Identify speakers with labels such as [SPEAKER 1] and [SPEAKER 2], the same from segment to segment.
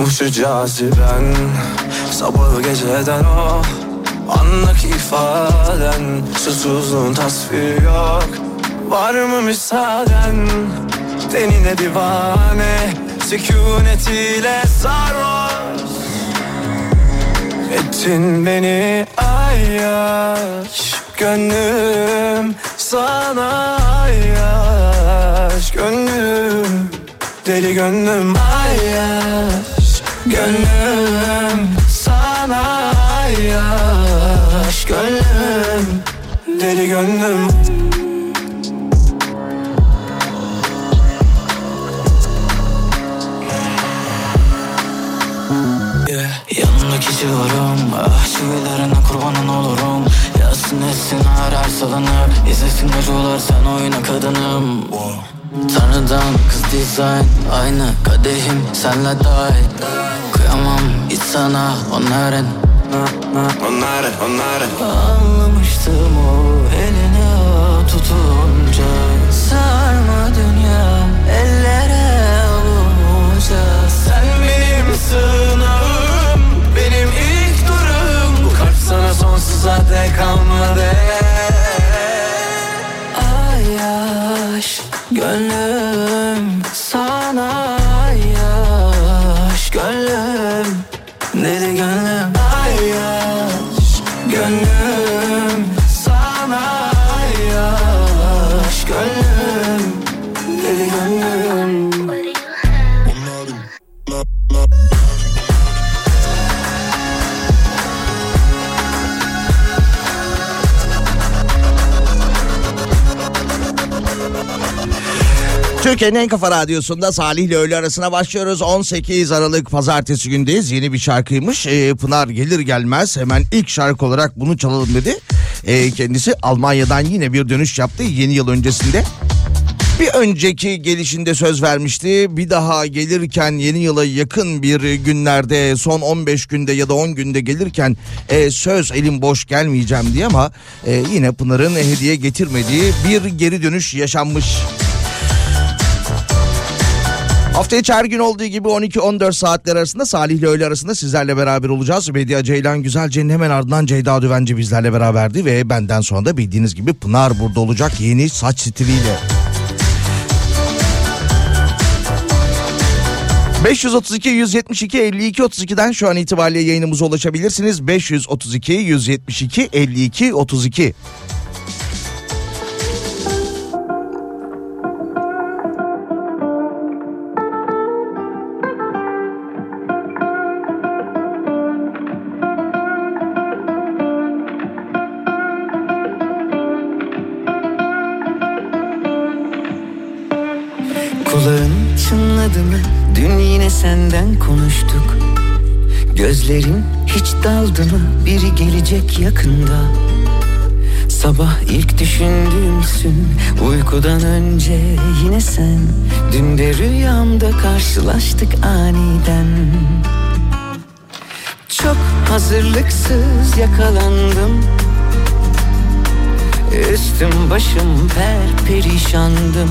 [SPEAKER 1] Yokmuş caziben Sabahı geceden o Andaki ifaden Susuzluğun tasviri yok. Var mı müsaaden? Denine divane Sükunetiyle sarhoş. Ettin beni ayyaş Gönlüm sana ayyaş. Gönlüm Deli gönlüm ayyaş Gönlüm sana ayyaş Gönlüm Deli gönlüm. Yanındaki civarım Ah çivilerine kurbanın olurum. Yazsın etsin her her salınıp İzlesin gacılar sen oyna kadınım Tanrıdan kız dizayn Aynı kadehim senle dahil. Kıyamam hiç sana onların. Onları onları Anlamıştım o eline tutunca. Sarma dünya ellere avunca Sen benim sığınağım Benim ilk durum. Bu kalp sana sonsuza dek kalmadı. Ayaş Gönlüm sana
[SPEAKER 2] Türkiye'nin en kafa radyosunda Salih ile öğle arasına başlıyoruz. 18 Aralık pazartesi gündeyiz. Yeni bir şarkıymış. Ee, Pınar gelir gelmez hemen ilk şarkı olarak bunu çalalım dedi. Ee, kendisi Almanya'dan yine bir dönüş yaptı yeni yıl öncesinde. Bir önceki gelişinde söz vermişti. Bir daha gelirken yeni yıla yakın bir günlerde son 15 günde ya da 10 günde gelirken e, söz elim boş gelmeyeceğim diye ama e, yine Pınar'ın hediye getirmediği bir geri dönüş yaşanmış. Hafta içi her gün olduğu gibi 12-14 saatler arasında Salih ile öğle arasında sizlerle beraber olacağız. Medya Ceylan Güzelce'nin hemen ardından Ceyda Düvenci bizlerle beraberdi ve benden sonra da bildiğiniz gibi Pınar burada olacak yeni saç stiliyle. 532 172 52 32'den şu an itibariyle yayınımıza ulaşabilirsiniz. 532 172 52 32.
[SPEAKER 3] senden konuştuk. Gözlerin hiç daldı mı? Biri gelecek yakında. Sabah ilk düşündüğümsün Uykudan önce yine sen Dün de rüyamda karşılaştık aniden Çok hazırlıksız yakalandım Üstüm başım per perişandım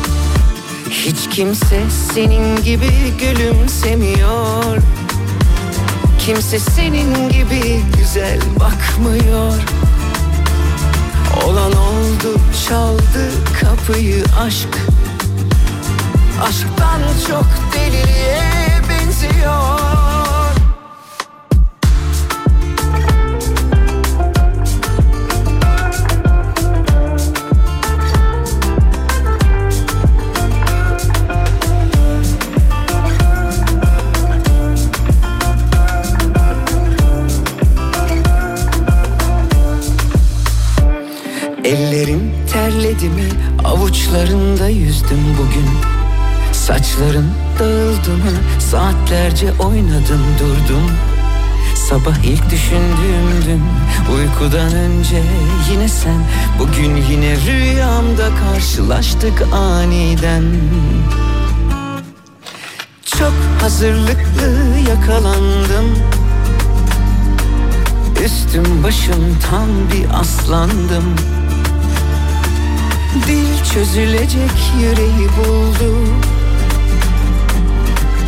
[SPEAKER 3] hiç kimse senin gibi gülümsemiyor. Kimse senin gibi güzel bakmıyor. Olan oldu çaldı kapıyı aşk. Aşktan çok deliliğe benziyor Saçların dağıldı mı? Saatlerce oynadım durdum. Sabah ilk düşündüğüm dün uykudan önce yine sen. Bugün yine rüyamda karşılaştık aniden. Çok hazırlıklı yakalandım. Üstüm başım tam bir aslandım. Dil çözülecek yüreği buldu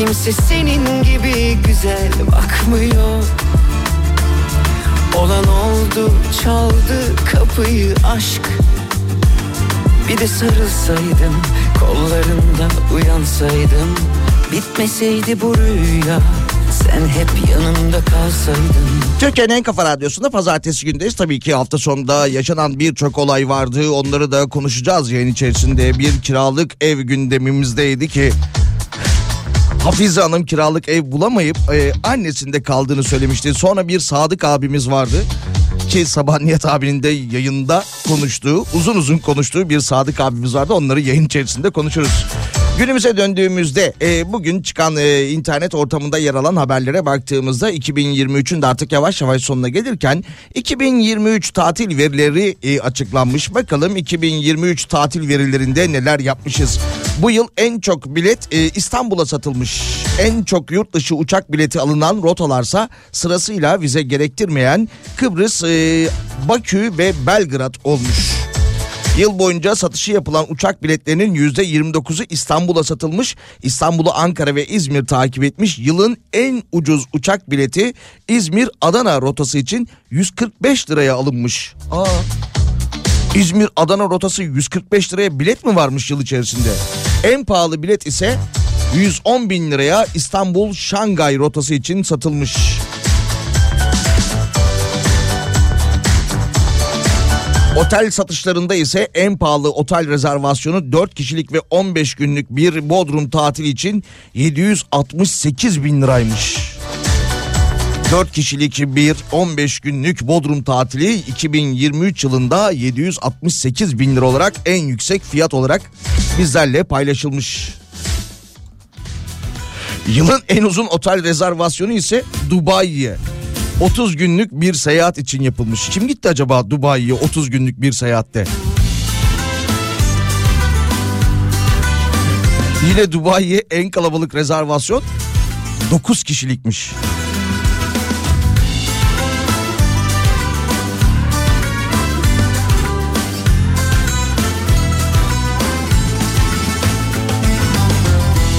[SPEAKER 3] Kimse senin gibi güzel bakmıyor Olan oldu çaldı kapıyı aşk Bir de sarılsaydım kollarında uyansaydım Bitmeseydi bu rüya sen hep yanımda kalsaydın
[SPEAKER 2] Türkiye'nin en kafa radyosunda pazartesi gündeyiz. Tabii ki hafta sonunda yaşanan birçok olay vardı. Onları da konuşacağız yayın içerisinde. Bir kiralık ev gündemimizdeydi ki Hafize Hanım kiralık ev bulamayıp e, annesinde kaldığını söylemişti. Sonra bir Sadık abimiz vardı ki Sabah abinin de yayında konuştuğu, uzun uzun konuştuğu bir Sadık abimiz vardı. Onları yayın içerisinde konuşuruz. Günümüze döndüğümüzde e, bugün çıkan e, internet ortamında yer alan haberlere baktığımızda 2023'ün de artık yavaş yavaş sonuna gelirken 2023 tatil verileri e, açıklanmış. Bakalım 2023 tatil verilerinde neler yapmışız. Bu yıl en çok bilet e, İstanbul'a satılmış. En çok yurt dışı uçak bileti alınan rotalarsa sırasıyla vize gerektirmeyen Kıbrıs, e, Bakü ve Belgrad olmuş. Yıl boyunca satışı yapılan uçak biletlerinin %29'u İstanbul'a satılmış. İstanbul'u Ankara ve İzmir takip etmiş. Yılın en ucuz uçak bileti İzmir-Adana rotası için 145 liraya alınmış. Aa. İzmir-Adana rotası 145 liraya bilet mi varmış yıl içerisinde? En pahalı bilet ise 110 bin liraya İstanbul-Şangay rotası için satılmış. Otel satışlarında ise en pahalı otel rezervasyonu 4 kişilik ve 15 günlük bir Bodrum tatili için 768 bin liraymış. 4 kişilik bir 15 günlük Bodrum tatili 2023 yılında 768 bin lira olarak en yüksek fiyat olarak bizlerle paylaşılmış. Yılın en uzun otel rezervasyonu ise Dubai'ye 30 günlük bir seyahat için yapılmış. Kim gitti acaba Dubai'ye 30 günlük bir seyahatte? Yine Dubai'ye en kalabalık rezervasyon 9 kişilikmiş.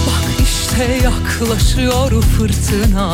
[SPEAKER 4] Bak işte yaklaşıyor fırtına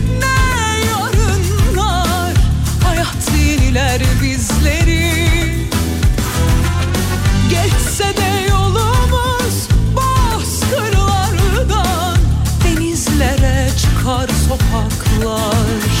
[SPEAKER 4] Hayat yeniler bizleri. Geçse de yolumuz bozkırlardan Denizlere çıkar sokaklar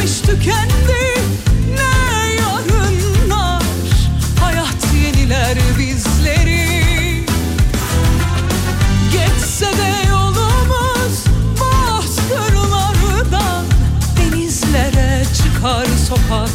[SPEAKER 5] Geçmiş tükendi, ne yarınlar? Hayat yeniler bizleri. Geçse de yolumuz bozkırlardan Denizlere çıkar sokaklar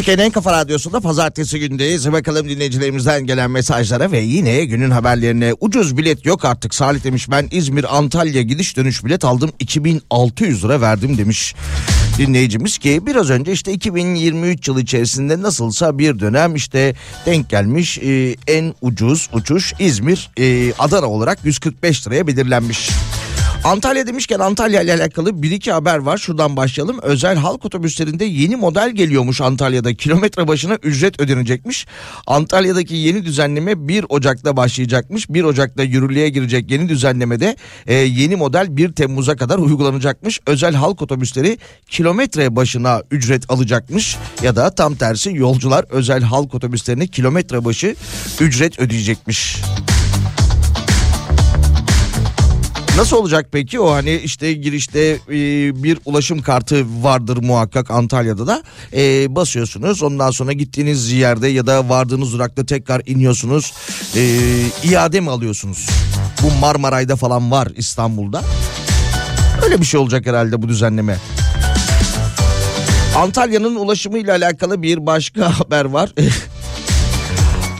[SPEAKER 2] Türkiye'nin Kafa Radyosu'nda pazartesi gündeyiz. Bakalım dinleyicilerimizden gelen mesajlara ve yine günün haberlerine ucuz bilet yok artık. Salih demiş ben İzmir Antalya gidiş dönüş bilet aldım 2600 lira verdim demiş dinleyicimiz ki biraz önce işte 2023 yılı içerisinde nasılsa bir dönem işte denk gelmiş e, en ucuz uçuş İzmir e, Adana olarak 145 liraya belirlenmiş. Antalya demişken Antalya ile alakalı bir iki haber var. Şuradan başlayalım. Özel halk otobüslerinde yeni model geliyormuş Antalya'da. Kilometre başına ücret ödenecekmiş. Antalya'daki yeni düzenleme 1 Ocak'ta başlayacakmış. 1 Ocak'ta yürürlüğe girecek yeni düzenlemede e, yeni model 1 Temmuz'a kadar uygulanacakmış. Özel halk otobüsleri kilometre başına ücret alacakmış. Ya da tam tersi yolcular özel halk otobüslerini kilometre başı ücret ödeyecekmiş. Nasıl olacak peki o hani işte girişte e, bir ulaşım kartı vardır muhakkak Antalya'da da E, basıyorsunuz ondan sonra gittiğiniz yerde ya da vardığınız durakta tekrar iniyorsunuz E, iade mi alıyorsunuz? Bu Marmaray'da falan var İstanbul'da öyle bir şey olacak herhalde bu düzenleme. Antalya'nın ulaşımıyla alakalı bir başka haber var.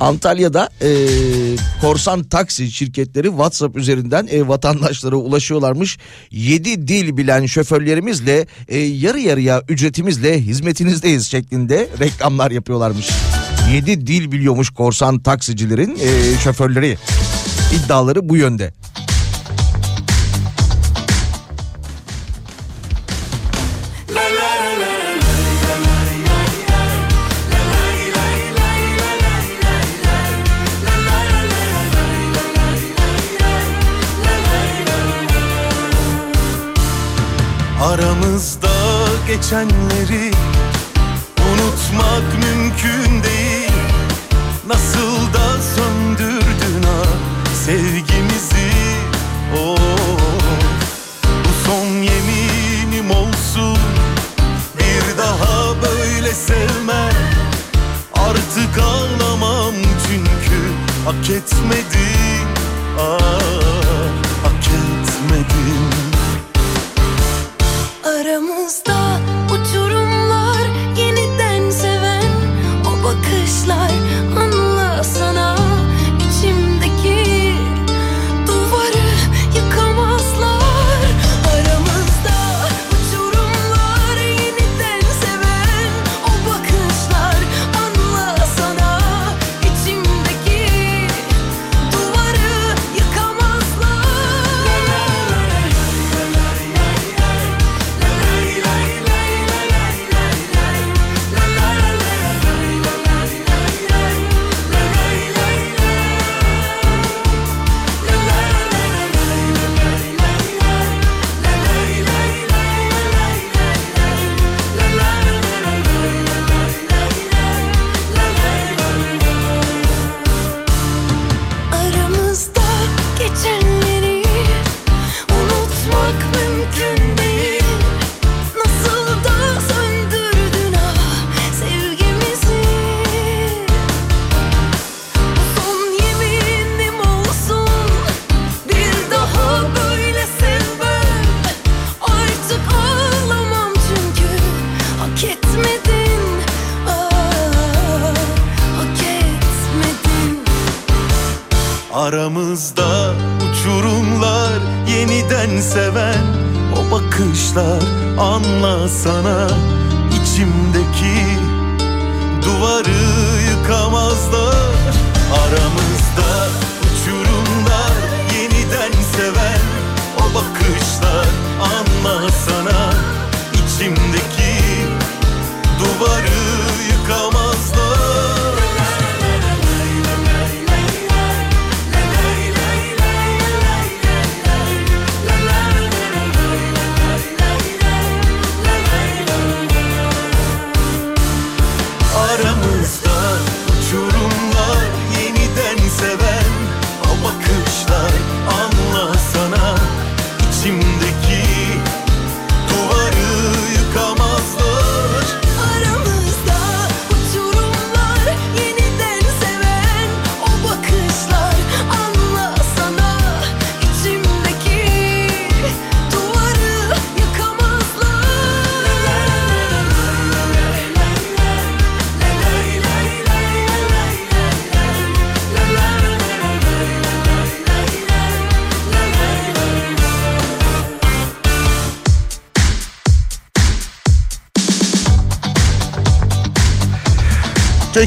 [SPEAKER 2] Antalya'da e, korsan taksi şirketleri WhatsApp üzerinden e, vatandaşlara ulaşıyorlarmış. 7 dil bilen şoförlerimizle e, yarı yarıya ücretimizle hizmetinizdeyiz şeklinde reklamlar yapıyorlarmış. 7 dil biliyormuş korsan taksicilerin e, şoförleri. İddiaları bu yönde.
[SPEAKER 6] Aramızda geçenleri unutmak mümkün değil. Nasıl da söndürdün ha sevgimizi? Oh. Bu son yeminim olsun. Bir daha böyle sevmem. Artık ağlamam çünkü hak etmedim ah, hak etmedim
[SPEAKER 5] Aramızda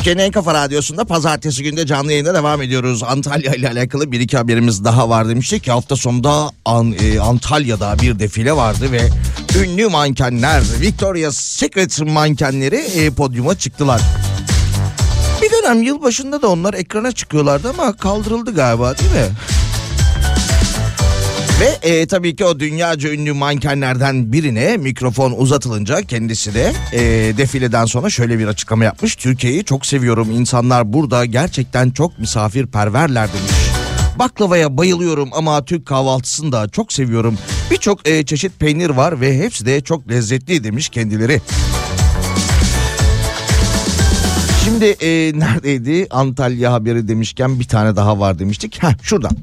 [SPEAKER 2] Türkiye'nin en kafa radyosunda pazartesi günde canlı yayında devam ediyoruz. Antalya ile alakalı bir iki haberimiz daha var demiştik hafta sonunda An- e, Antalya'da bir defile vardı ve ünlü mankenler Victoria's Secret mankenleri e, podyuma çıktılar. Bir dönem yılbaşında da onlar ekrana çıkıyorlardı ama kaldırıldı galiba değil mi? Ve e, tabii ki o dünyaca ünlü mankenlerden birine mikrofon uzatılınca kendisi de e, defileden sonra şöyle bir açıklama yapmış. Türkiye'yi çok seviyorum. İnsanlar burada gerçekten çok misafirperverler demiş. Baklavaya bayılıyorum ama Türk kahvaltısını da çok seviyorum. Birçok e, çeşit peynir var ve hepsi de çok lezzetli demiş kendileri. Şimdi e, neredeydi Antalya haberi demişken bir tane daha var demiştik. Heh, şuradan.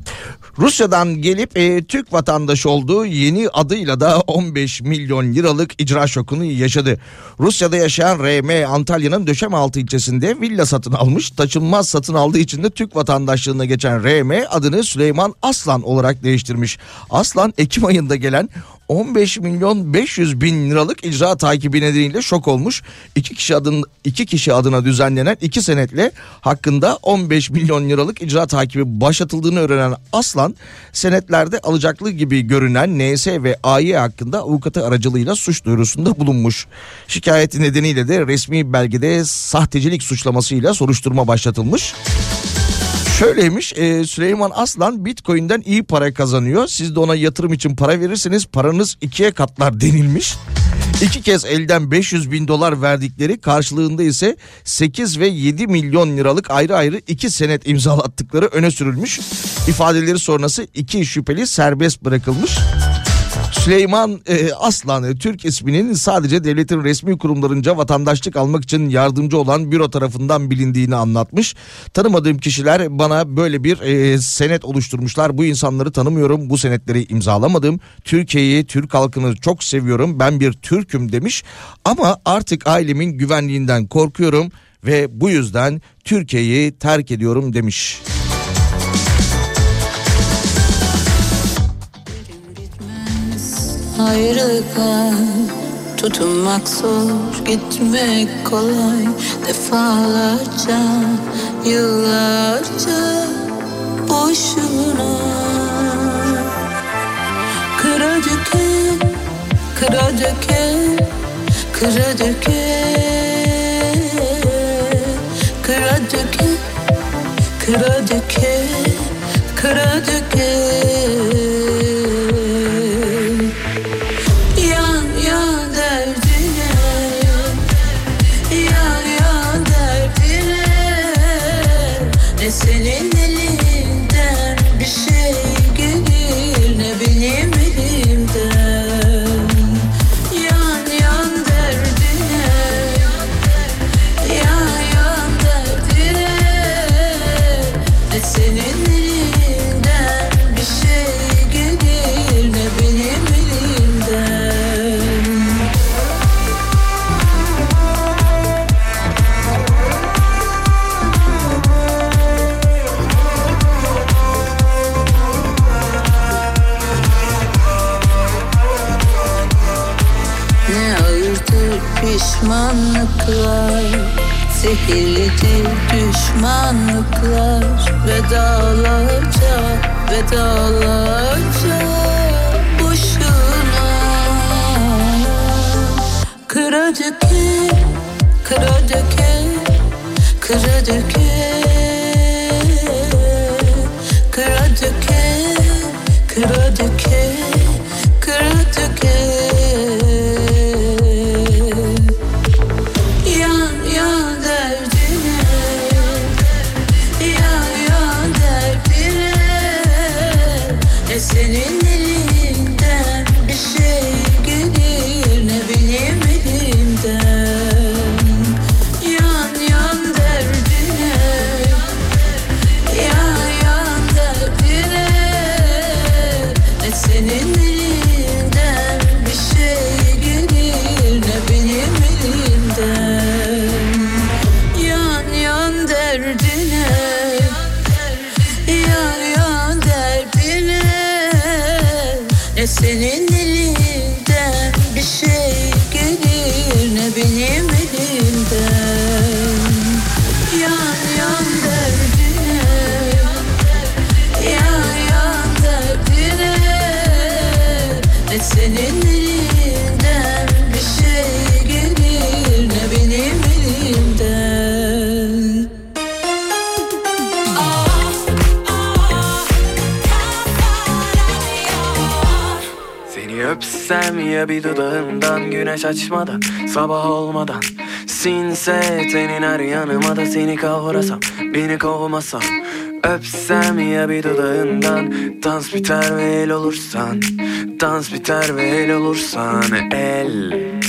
[SPEAKER 2] Rusya'dan gelip e, Türk vatandaşı olduğu yeni adıyla da 15 milyon liralık icra şokunu yaşadı. Rusya'da yaşayan RM Antalya'nın Döşemealtı ilçesinde villa satın almış. Taşınmaz satın aldığı için de Türk vatandaşlığına geçen RM adını Süleyman Aslan olarak değiştirmiş. Aslan Ekim ayında gelen 15 milyon 500 bin liralık icra takibi nedeniyle şok olmuş. İki kişi adın iki kişi adına düzenlenen iki senetle hakkında 15 milyon liralık icra takibi başlatıldığını öğrenen Aslan senetlerde alacaklı gibi görünen NS ve AY hakkında avukatı aracılığıyla suç duyurusunda bulunmuş. Şikayeti nedeniyle de resmi belgede sahtecilik suçlamasıyla soruşturma başlatılmış. Şöyleymiş e, Süleyman Aslan Bitcoin'den iyi para kazanıyor. Siz de ona yatırım için para verirseniz paranız ikiye katlar denilmiş. İki kez elden 500 bin dolar verdikleri karşılığında ise 8 ve 7 milyon liralık ayrı ayrı iki senet imzalattıkları öne sürülmüş. İfadeleri sonrası iki şüpheli serbest bırakılmış. Süleyman e, Aslan e, Türk isminin sadece devletin resmi kurumlarınca vatandaşlık almak için yardımcı olan büro tarafından bilindiğini anlatmış. Tanımadığım kişiler bana böyle bir e, senet oluşturmuşlar. Bu insanları tanımıyorum. Bu senetleri imzalamadım. Türkiye'yi, Türk halkını çok seviyorum. Ben bir Türk'üm demiş. Ama artık ailemin güvenliğinden korkuyorum ve bu yüzden Türkiye'yi terk ediyorum demiş.
[SPEAKER 7] Ayrılıklar. Tutunmak zor Gitmek kolay. Defalarca Yıllarca Boşuna. Kıra döken Kıra döken Kıra döken Kıra döken Kıra döken Kıra döken Vedalarca, vedalarca Boşuna. Kıra döke, kıra döke Kıra döke senin elinden bir şey gelir ne benim elimden.
[SPEAKER 8] Seni öpsem ya bir dudağından güneş açmadan sabah olmadan. Sinse tenin her yanıma da seni kavrasam beni kovmasan Öpsem ya bir dudağından dans biter ve el olursan Dans biter ve el olursan el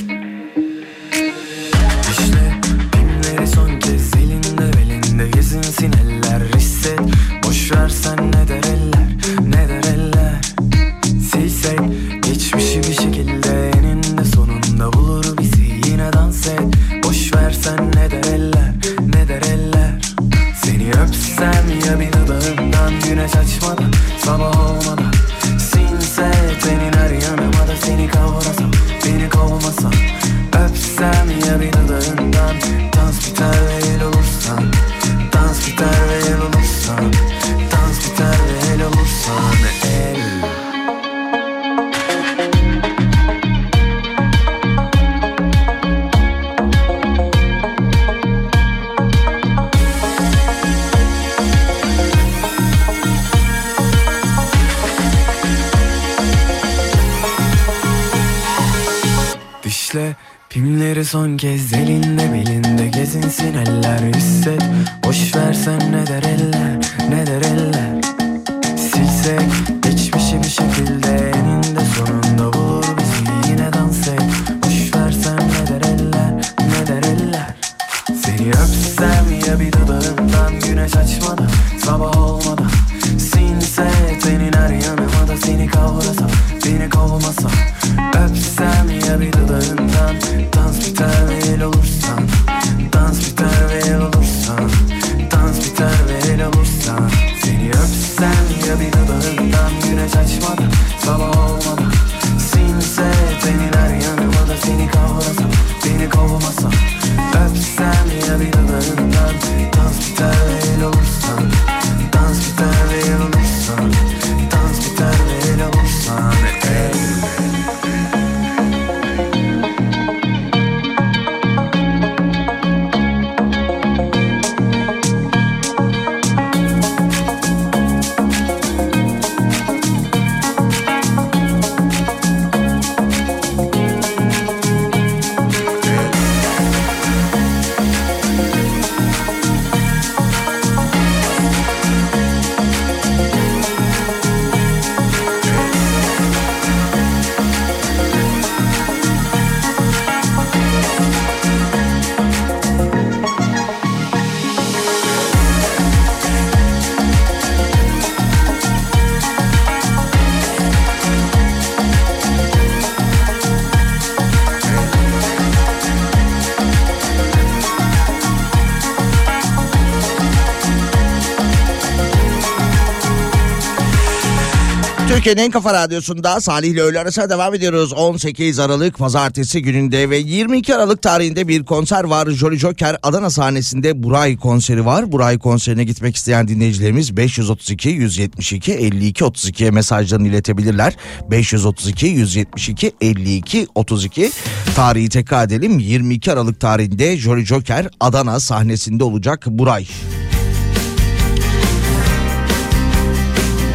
[SPEAKER 2] Türkiye'nin en kafa radyosunda Salih ile öğle arasına devam ediyoruz. 18 Aralık pazartesi gününde ve 22 Aralık tarihinde bir konser var. Jolly Joker Adana sahnesinde Buray konseri var. Buray konserine gitmek isteyen dinleyicilerimiz 532 172 52 32'ye mesajlarını iletebilirler. 532 172 52 32 tarihi tekrar edelim. 22 Aralık tarihinde Jolly Joker Adana sahnesinde olacak Buray.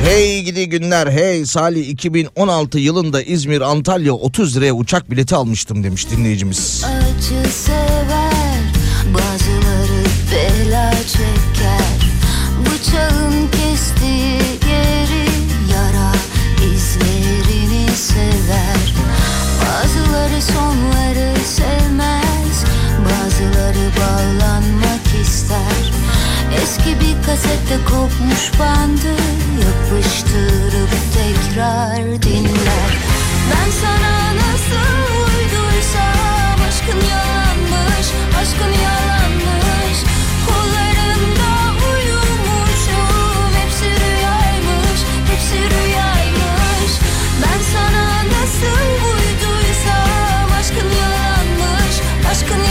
[SPEAKER 2] Hey gidi günler hey Salih. 2016 yılında İzmir Antalya 30 liraya uçak bileti almıştım demiş dinleyicimiz.
[SPEAKER 9] Acı sever Bazıları bela çeker. Bıçağın kestiği yeri Yara izlerini sever. Bazıları sonları sevmez Bazıları bağlanmak ister Eski bir kasette kopmuş bandı Yapıştırıp tekrar dinler. Ben sana nasıl uyduysam Aşkın yalanmış, aşkın yalanmış Kollarında uyumuşum Hepsi rüyaymış,
[SPEAKER 10] hepsi rüyaymış. Ben sana nasıl uyduysam
[SPEAKER 5] Aşkın yalanmış, aşkın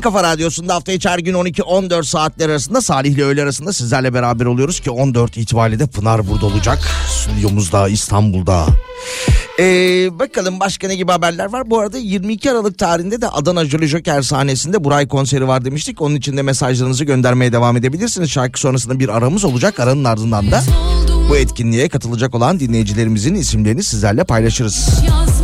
[SPEAKER 5] bu
[SPEAKER 2] Türkiye'nin en kafa radyosunda hafta içi her gün 12-14 saatler arasında Salih ile öğle arasında sizlerle beraber oluyoruz ki 14 itibariyle de Pınar burada olacak. Stüdyomuzda İstanbul'da. Ee, bakalım başka ne gibi haberler var. Bu arada 22 Aralık tarihinde de Adana Jolly Joker sahnesinde Buray konseri var demiştik. Onun için de mesajlarınızı göndermeye devam edebilirsiniz. Şarkı sonrasında bir aramız olacak. Aranın ardından da bu etkinliğe katılacak olan dinleyicilerimizin isimlerini sizlerle paylaşırız.
[SPEAKER 5] Yazmazdı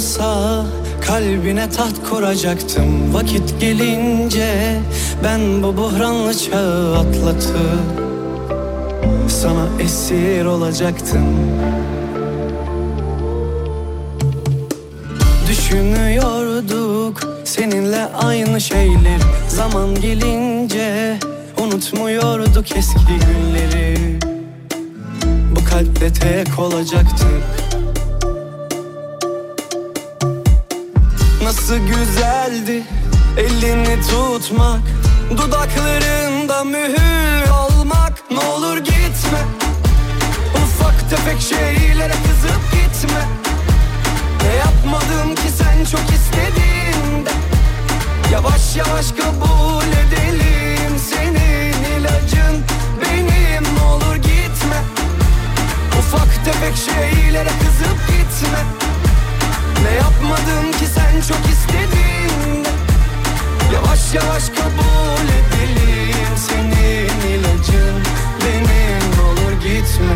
[SPEAKER 1] olsa kalbine taht kuracaktım. Vakit gelince ben bu buhranlı çağı atlatıp Sana esir olacaktım. Düşünüyorduk seninle aynı şeyler Zaman gelince unutmuyorduk eski günleri. Bu kalpte tek olacaktık Nasıl güzeldi elini tutmak Dudaklarında mühür olmak. Ne olur gitme Ufak tefek şeylere kızıp gitme. Ne yapmadım ki sen çok istediğinde? Yavaş yavaş kabul edelim Senin ilacın benim. Ne olur gitme Ufak tefek şeylere kızıp gitme ne yapmadım ki sen çok istediğinde Yavaş yavaş kabul edelim Senin ilacın. Benim olur gitme.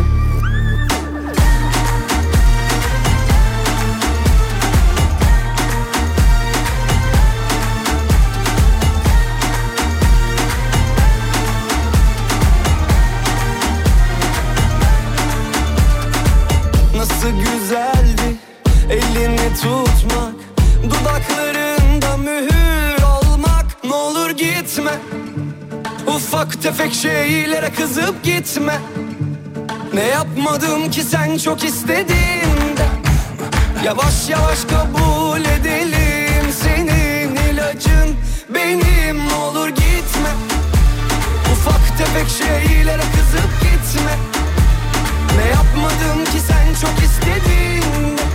[SPEAKER 1] Nasıl güzeldi elini tutmak Dudaklarında mühür olmak. Ne olur gitme Ufak tefek şeylere kızıp gitme. Ne yapmadım ki sen çok istediğinde? Yavaş yavaş kabul edelim Senin ilacın. Benim Ne olur gitme Ufak tefek şeylere kızıp gitme. Ne yapmadım ki sen çok istediğinde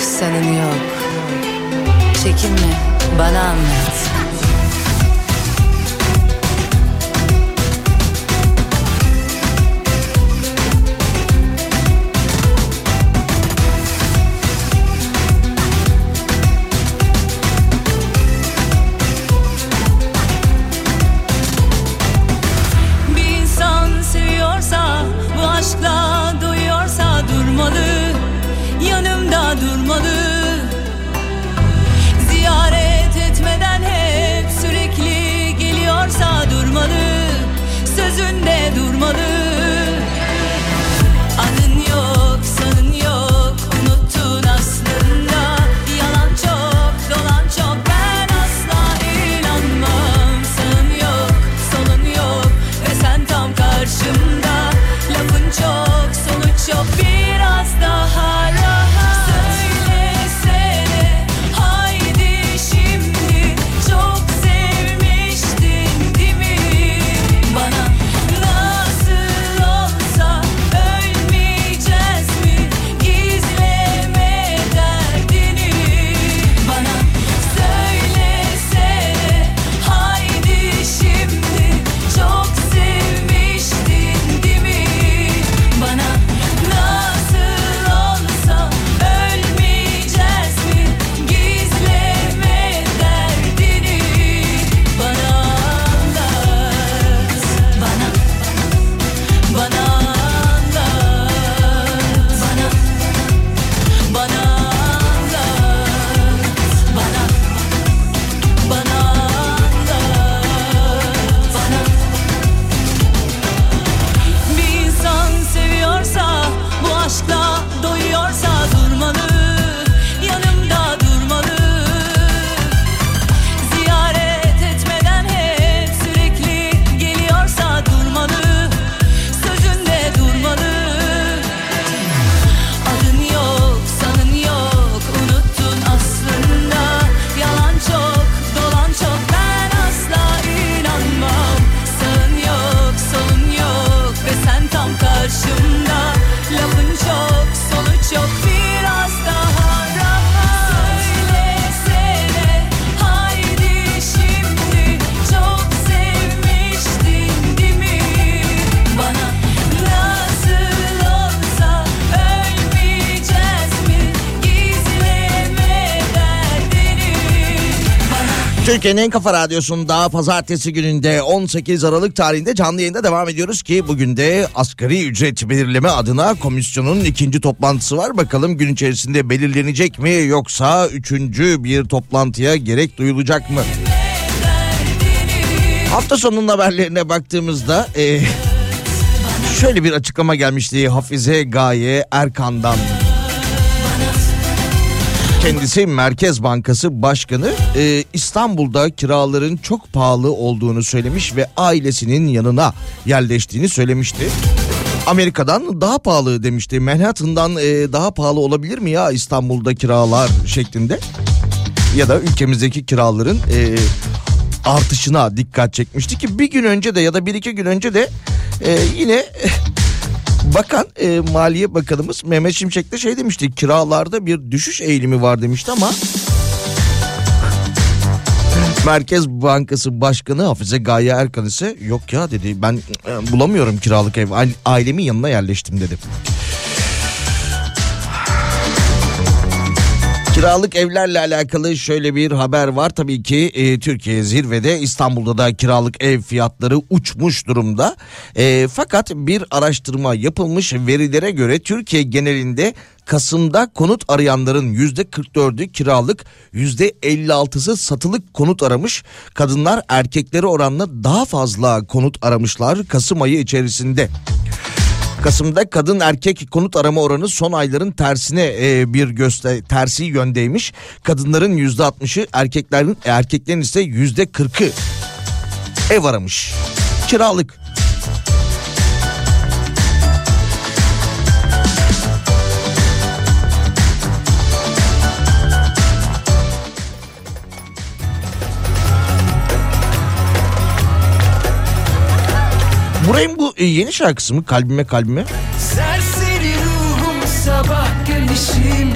[SPEAKER 4] sanın yok. Çekinme, bana anlat
[SPEAKER 2] Türkiye'nin en kafa radyosunda pazartesi gününde 18 Aralık tarihinde canlı yayında devam ediyoruz ki bugün de asgari ücret belirleme adına komisyonun ikinci toplantısı var. Bakalım gün içerisinde belirlenecek mi yoksa üçüncü bir toplantıya gerek duyulacak mı? Hafta sonunun haberlerine baktığımızda e, şöyle bir açıklama gelmişti Hafize Gaye Erkan'dan. Kendisi Merkez Bankası Başkanı e, İstanbul'da kiraların çok pahalı olduğunu söylemiş ve ailesinin yanına yerleştiğini söylemişti. Amerika'dan daha pahalı demişti. Manhattan'dan e, daha pahalı olabilir mi ya İstanbul'da kiralar şeklinde? Ya da ülkemizdeki kiraların e, artışına dikkat çekmişti ki bir gün önce de ya da bir iki gün önce de e, yine Bakan e, Maliye Bakanımız Mehmet Şimşek de şey demişti kiralarda bir düşüş eğilimi var demişti ama Merkez Bankası Başkanı Hafize Gaye Erkan ise yok ya dedi ben e, bulamıyorum kiralık ev Aile- ailemin yanına yerleştim dedi. Kiralık evlerle alakalı şöyle bir haber var. Tabii ki e, Türkiye zirvede İstanbul'da da kiralık ev fiyatları uçmuş durumda. E, fakat bir araştırma yapılmış verilere göre Türkiye genelinde Kasım'da konut arayanların yüzde 44'ü kiralık, yüzde 56'sı satılık konut aramış. Kadınlar erkekleri oranla daha fazla konut aramışlar Kasım ayı içerisinde. Kasım'da kadın erkek konut arama oranı son ayların tersine e, bir göster tersi yöndeymiş. Kadınların yüzde altmışı erkeklerin erkeklerin ise yüzde kırkı ev aramış. Kiralık. Burayın bu e, yeni şarkısı mı? Kalbime kalbime.
[SPEAKER 3] Serseri ruhum sabah güneşim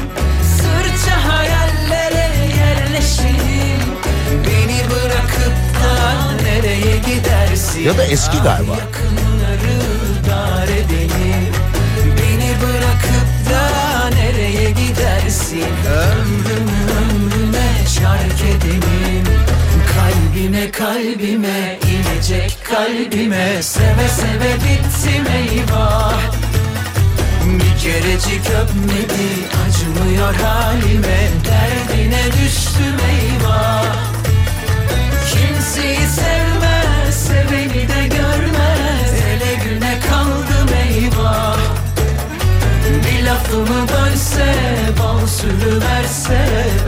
[SPEAKER 3] Sırça hayallere yerleşim. Beni bırakıp da nereye gidersin?
[SPEAKER 2] Ya da eski galiba.
[SPEAKER 3] Yakınları dar edelim. Beni bırakıp da nereye gidersin? Ömrümü ömrüme şark edelim Kalbime kalbime inecek kalbime. Seve seve bittim eyvah. Bir kerecik öpmedi acımıyor halime. Derdine düştüm eyvah. Kimseyi sevmez seveni de görmez. Ele güne kaldım eyvah. Bir lafımı bölse bal sürüverse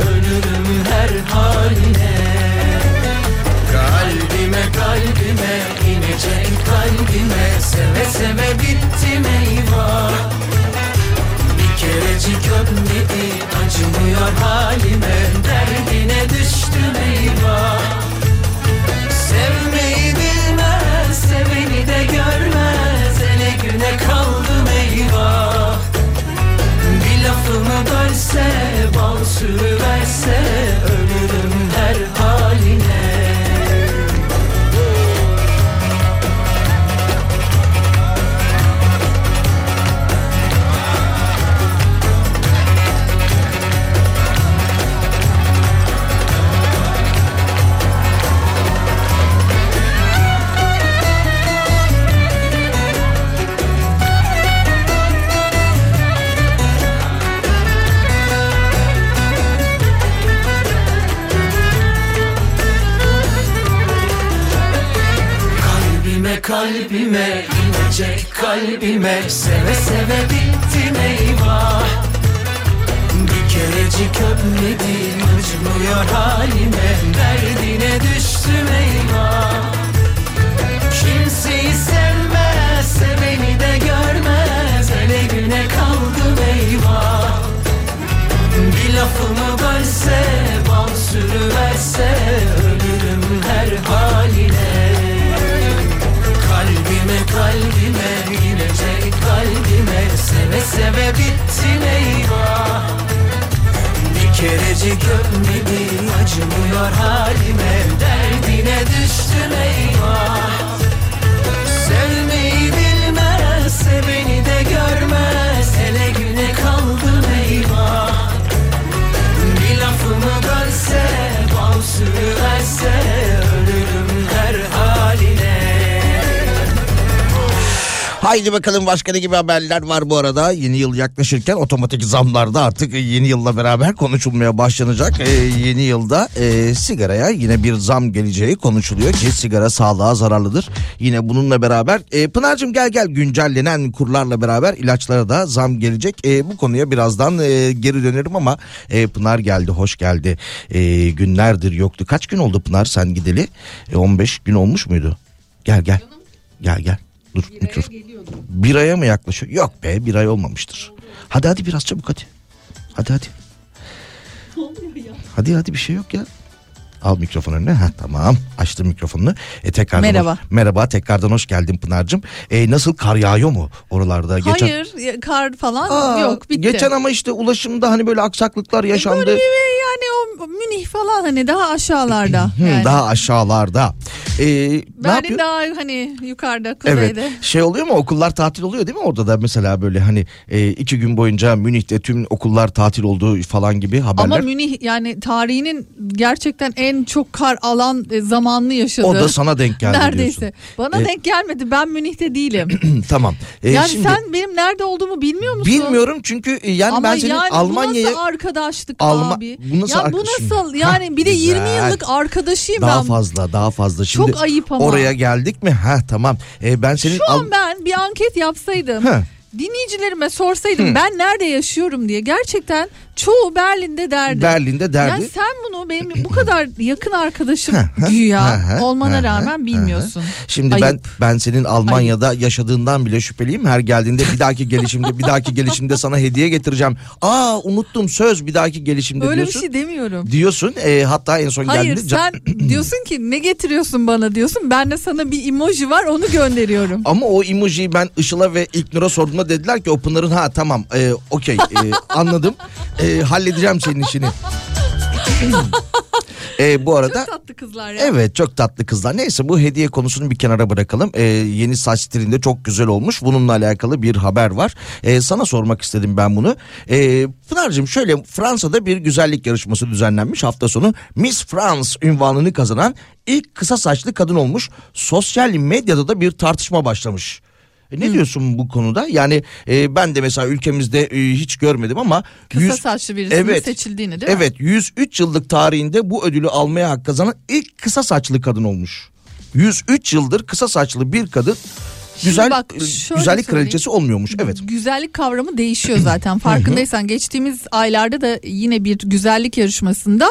[SPEAKER 3] Ölürüm her haline Kalbime kalbime inecek kalbime. Seve seve bittim eyvah Bir kerecik öpmedi acımıyor halime. Derdine düştüm eyvah Sevmeyi bilmez seveni de görmez. Ele güne kaldım eyvah Bir lafımı bölse bal sürüverse Ölürüm her haline Kalbime inecek kalbime. Seve seve bittim eyvah. Bir kerecik öpmedim acımıyor halime. Derdine düştüm eyvah. Kimseyi sevmez seveni de görmez. Ele güne kaldım eyvah. Bir lafımı bölse bal sürüverse Ölürüm her Kalbime inecek kalbime. Seve seve bittim eyvah. Bir kerecik öpmedi acımıyor halime. Derdine düştüm eyvah. Sevmeyi bilmez seveni de görmez. Hele güne kaldım eyvah. Bir lafımı bölse bal sürüverse
[SPEAKER 2] Haydi bakalım başka ne gibi haberler var bu arada. Yeni yıl yaklaşırken otomatik zamlarda artık yeni yılla beraber konuşulmaya başlanacak. Ee, yeni yılda e, sigaraya yine bir zam geleceği konuşuluyor ki sigara sağlığa zararlıdır. Yine bununla beraber e, Pınar'cığım gel gel güncellenen kurlarla beraber ilaçlara da zam gelecek. E, bu konuya birazdan e, geri dönerim ama e, Pınar geldi hoş geldi. E, günlerdir yoktu. Kaç gün oldu Pınar sen gideli? E, 15 gün olmuş muydu? Gel gel. Gel gel. Dur mikrofon. Bir aya mı yaklaşıyor? Yok be bir ay olmamıştır. Hadi hadi biraz çabuk hadi. Hadi hadi. Hadi hadi bir şey yok ya. Al mikrofon önüne. Ha, tamam açtım mikrofonunu. E, tekrardan
[SPEAKER 11] Merhaba.
[SPEAKER 2] Hoş, merhaba tekrardan hoş geldin Pınar'cığım. E, nasıl kar yağıyor mu oralarda?
[SPEAKER 11] Hayır ya- kar falan
[SPEAKER 2] Aa,
[SPEAKER 11] yok bitti.
[SPEAKER 2] Geçen ama işte ulaşımda hani böyle aksaklıklar yaşandı.
[SPEAKER 11] Böyle bir- yani o Münih falan hani daha aşağılarda.
[SPEAKER 2] Hı,
[SPEAKER 11] yani.
[SPEAKER 2] Daha aşağılarda. Ee, ne
[SPEAKER 11] Berlin daha hani yukarıda
[SPEAKER 2] Evet.
[SPEAKER 11] kuzeyde.
[SPEAKER 2] Şey oluyor mu okullar tatil oluyor değil mi orada da mesela böyle hani e, iki gün boyunca Münih'te tüm okullar tatil olduğu falan gibi haberler.
[SPEAKER 11] Ama Münih yani tarihinin gerçekten en çok kar alan e, zamanını yaşadı.
[SPEAKER 2] o da sana denk geldi
[SPEAKER 11] Neredeyse.
[SPEAKER 2] diyorsun.
[SPEAKER 11] Bana
[SPEAKER 2] E,
[SPEAKER 11] denk gelmedi. Ben Münih'te değilim.
[SPEAKER 2] tamam. Ee,
[SPEAKER 11] yani
[SPEAKER 2] şimdi
[SPEAKER 11] sen benim nerede olduğumu bilmiyor musun?
[SPEAKER 2] bilmiyorum çünkü e, yani
[SPEAKER 11] Ama
[SPEAKER 2] ben senin
[SPEAKER 11] yani bu
[SPEAKER 2] Almanya'ya
[SPEAKER 11] nasıl arkadaşlık
[SPEAKER 2] Alma-
[SPEAKER 11] abi?
[SPEAKER 2] bu nasıl
[SPEAKER 11] ya bu
[SPEAKER 2] arkadaşım?
[SPEAKER 11] nasıl yani bir de
[SPEAKER 2] Hah,
[SPEAKER 11] 20
[SPEAKER 2] güzel.
[SPEAKER 11] yıllık arkadaşıyım
[SPEAKER 2] daha
[SPEAKER 11] ben.
[SPEAKER 2] fazla daha fazla. Şimdi
[SPEAKER 11] Çok ayıp ama.
[SPEAKER 2] Oraya geldik mi? Ha tamam. Ee, ben senin
[SPEAKER 11] Şu
[SPEAKER 2] Al-
[SPEAKER 11] an ben bir anket yapsaydım.
[SPEAKER 2] Heh.
[SPEAKER 11] Dinleyicilerime sorsaydım ben nerede yaşıyorum diye gerçekten çoğu Berlin'de derdi.
[SPEAKER 2] Berlin'de derdi.
[SPEAKER 11] Ya sen bunu benim bu kadar yakın arkadaşım güya olmana rağmen bilmiyorsun.
[SPEAKER 2] Şimdi
[SPEAKER 11] Ayıp.
[SPEAKER 2] ben ben senin Almanya'da yaşadığından bile şüpheliyim. Her geldiğinde bir dahaki gelişimde bir dahaki gelişimde sana hediye getireceğim. Aa unuttum söz bir dahaki gelişimde
[SPEAKER 11] Öyle bir
[SPEAKER 2] diyorsun.
[SPEAKER 11] şey demiyorum.
[SPEAKER 2] Diyorsun e, hatta en son
[SPEAKER 11] Hayır
[SPEAKER 2] geldiğinde can-
[SPEAKER 11] sen diyorsun ki ne getiriyorsun bana diyorsun. Ben de sana bir emoji var onu gönderiyorum.
[SPEAKER 2] ama o emojiyi ben Işıl'a ve İlknur'a sorduğumda dediler ki o Pınar'ın ha tamam e, okey e, anladım e, halledeceğim senin işini. e, bu arada
[SPEAKER 11] Çok tatlı kızlar ya.
[SPEAKER 2] Evet çok tatlı kızlar. Neyse bu hediye konusunu bir kenara bırakalım. Ee, yeni saç stilinde çok güzel olmuş. Bununla alakalı bir haber var. Ee, sana sormak istedim ben bunu. Ee, Pınar'cığım şöyle Fransa'da bir güzellik yarışması düzenlenmiş hafta sonu. Miss France ünvanını kazanan ilk kısa saçlı kadın olmuş. Sosyal medyada da bir tartışma başlamış. E, ne diyorsun bu konuda? Yani e, ben de mesela ülkemizde e, hiç görmedim ama
[SPEAKER 11] Kısa
[SPEAKER 2] yüz-
[SPEAKER 11] saçlı birisinin
[SPEAKER 2] Evet.
[SPEAKER 11] seçildiğini değil mi?
[SPEAKER 2] Evet 103 yıllık tarihinde bu ödülü almaya hak kazanan ilk kısa saçlı kadın olmuş. 103 yıldır kısa saçlı bir kadın güzel
[SPEAKER 11] bak,
[SPEAKER 2] e, güzellik kraliçesi olmuyormuş. Evet.
[SPEAKER 11] Güzellik kavramı değişiyor zaten. Farkındaysan geçtiğimiz aylarda da yine bir güzellik yarışmasında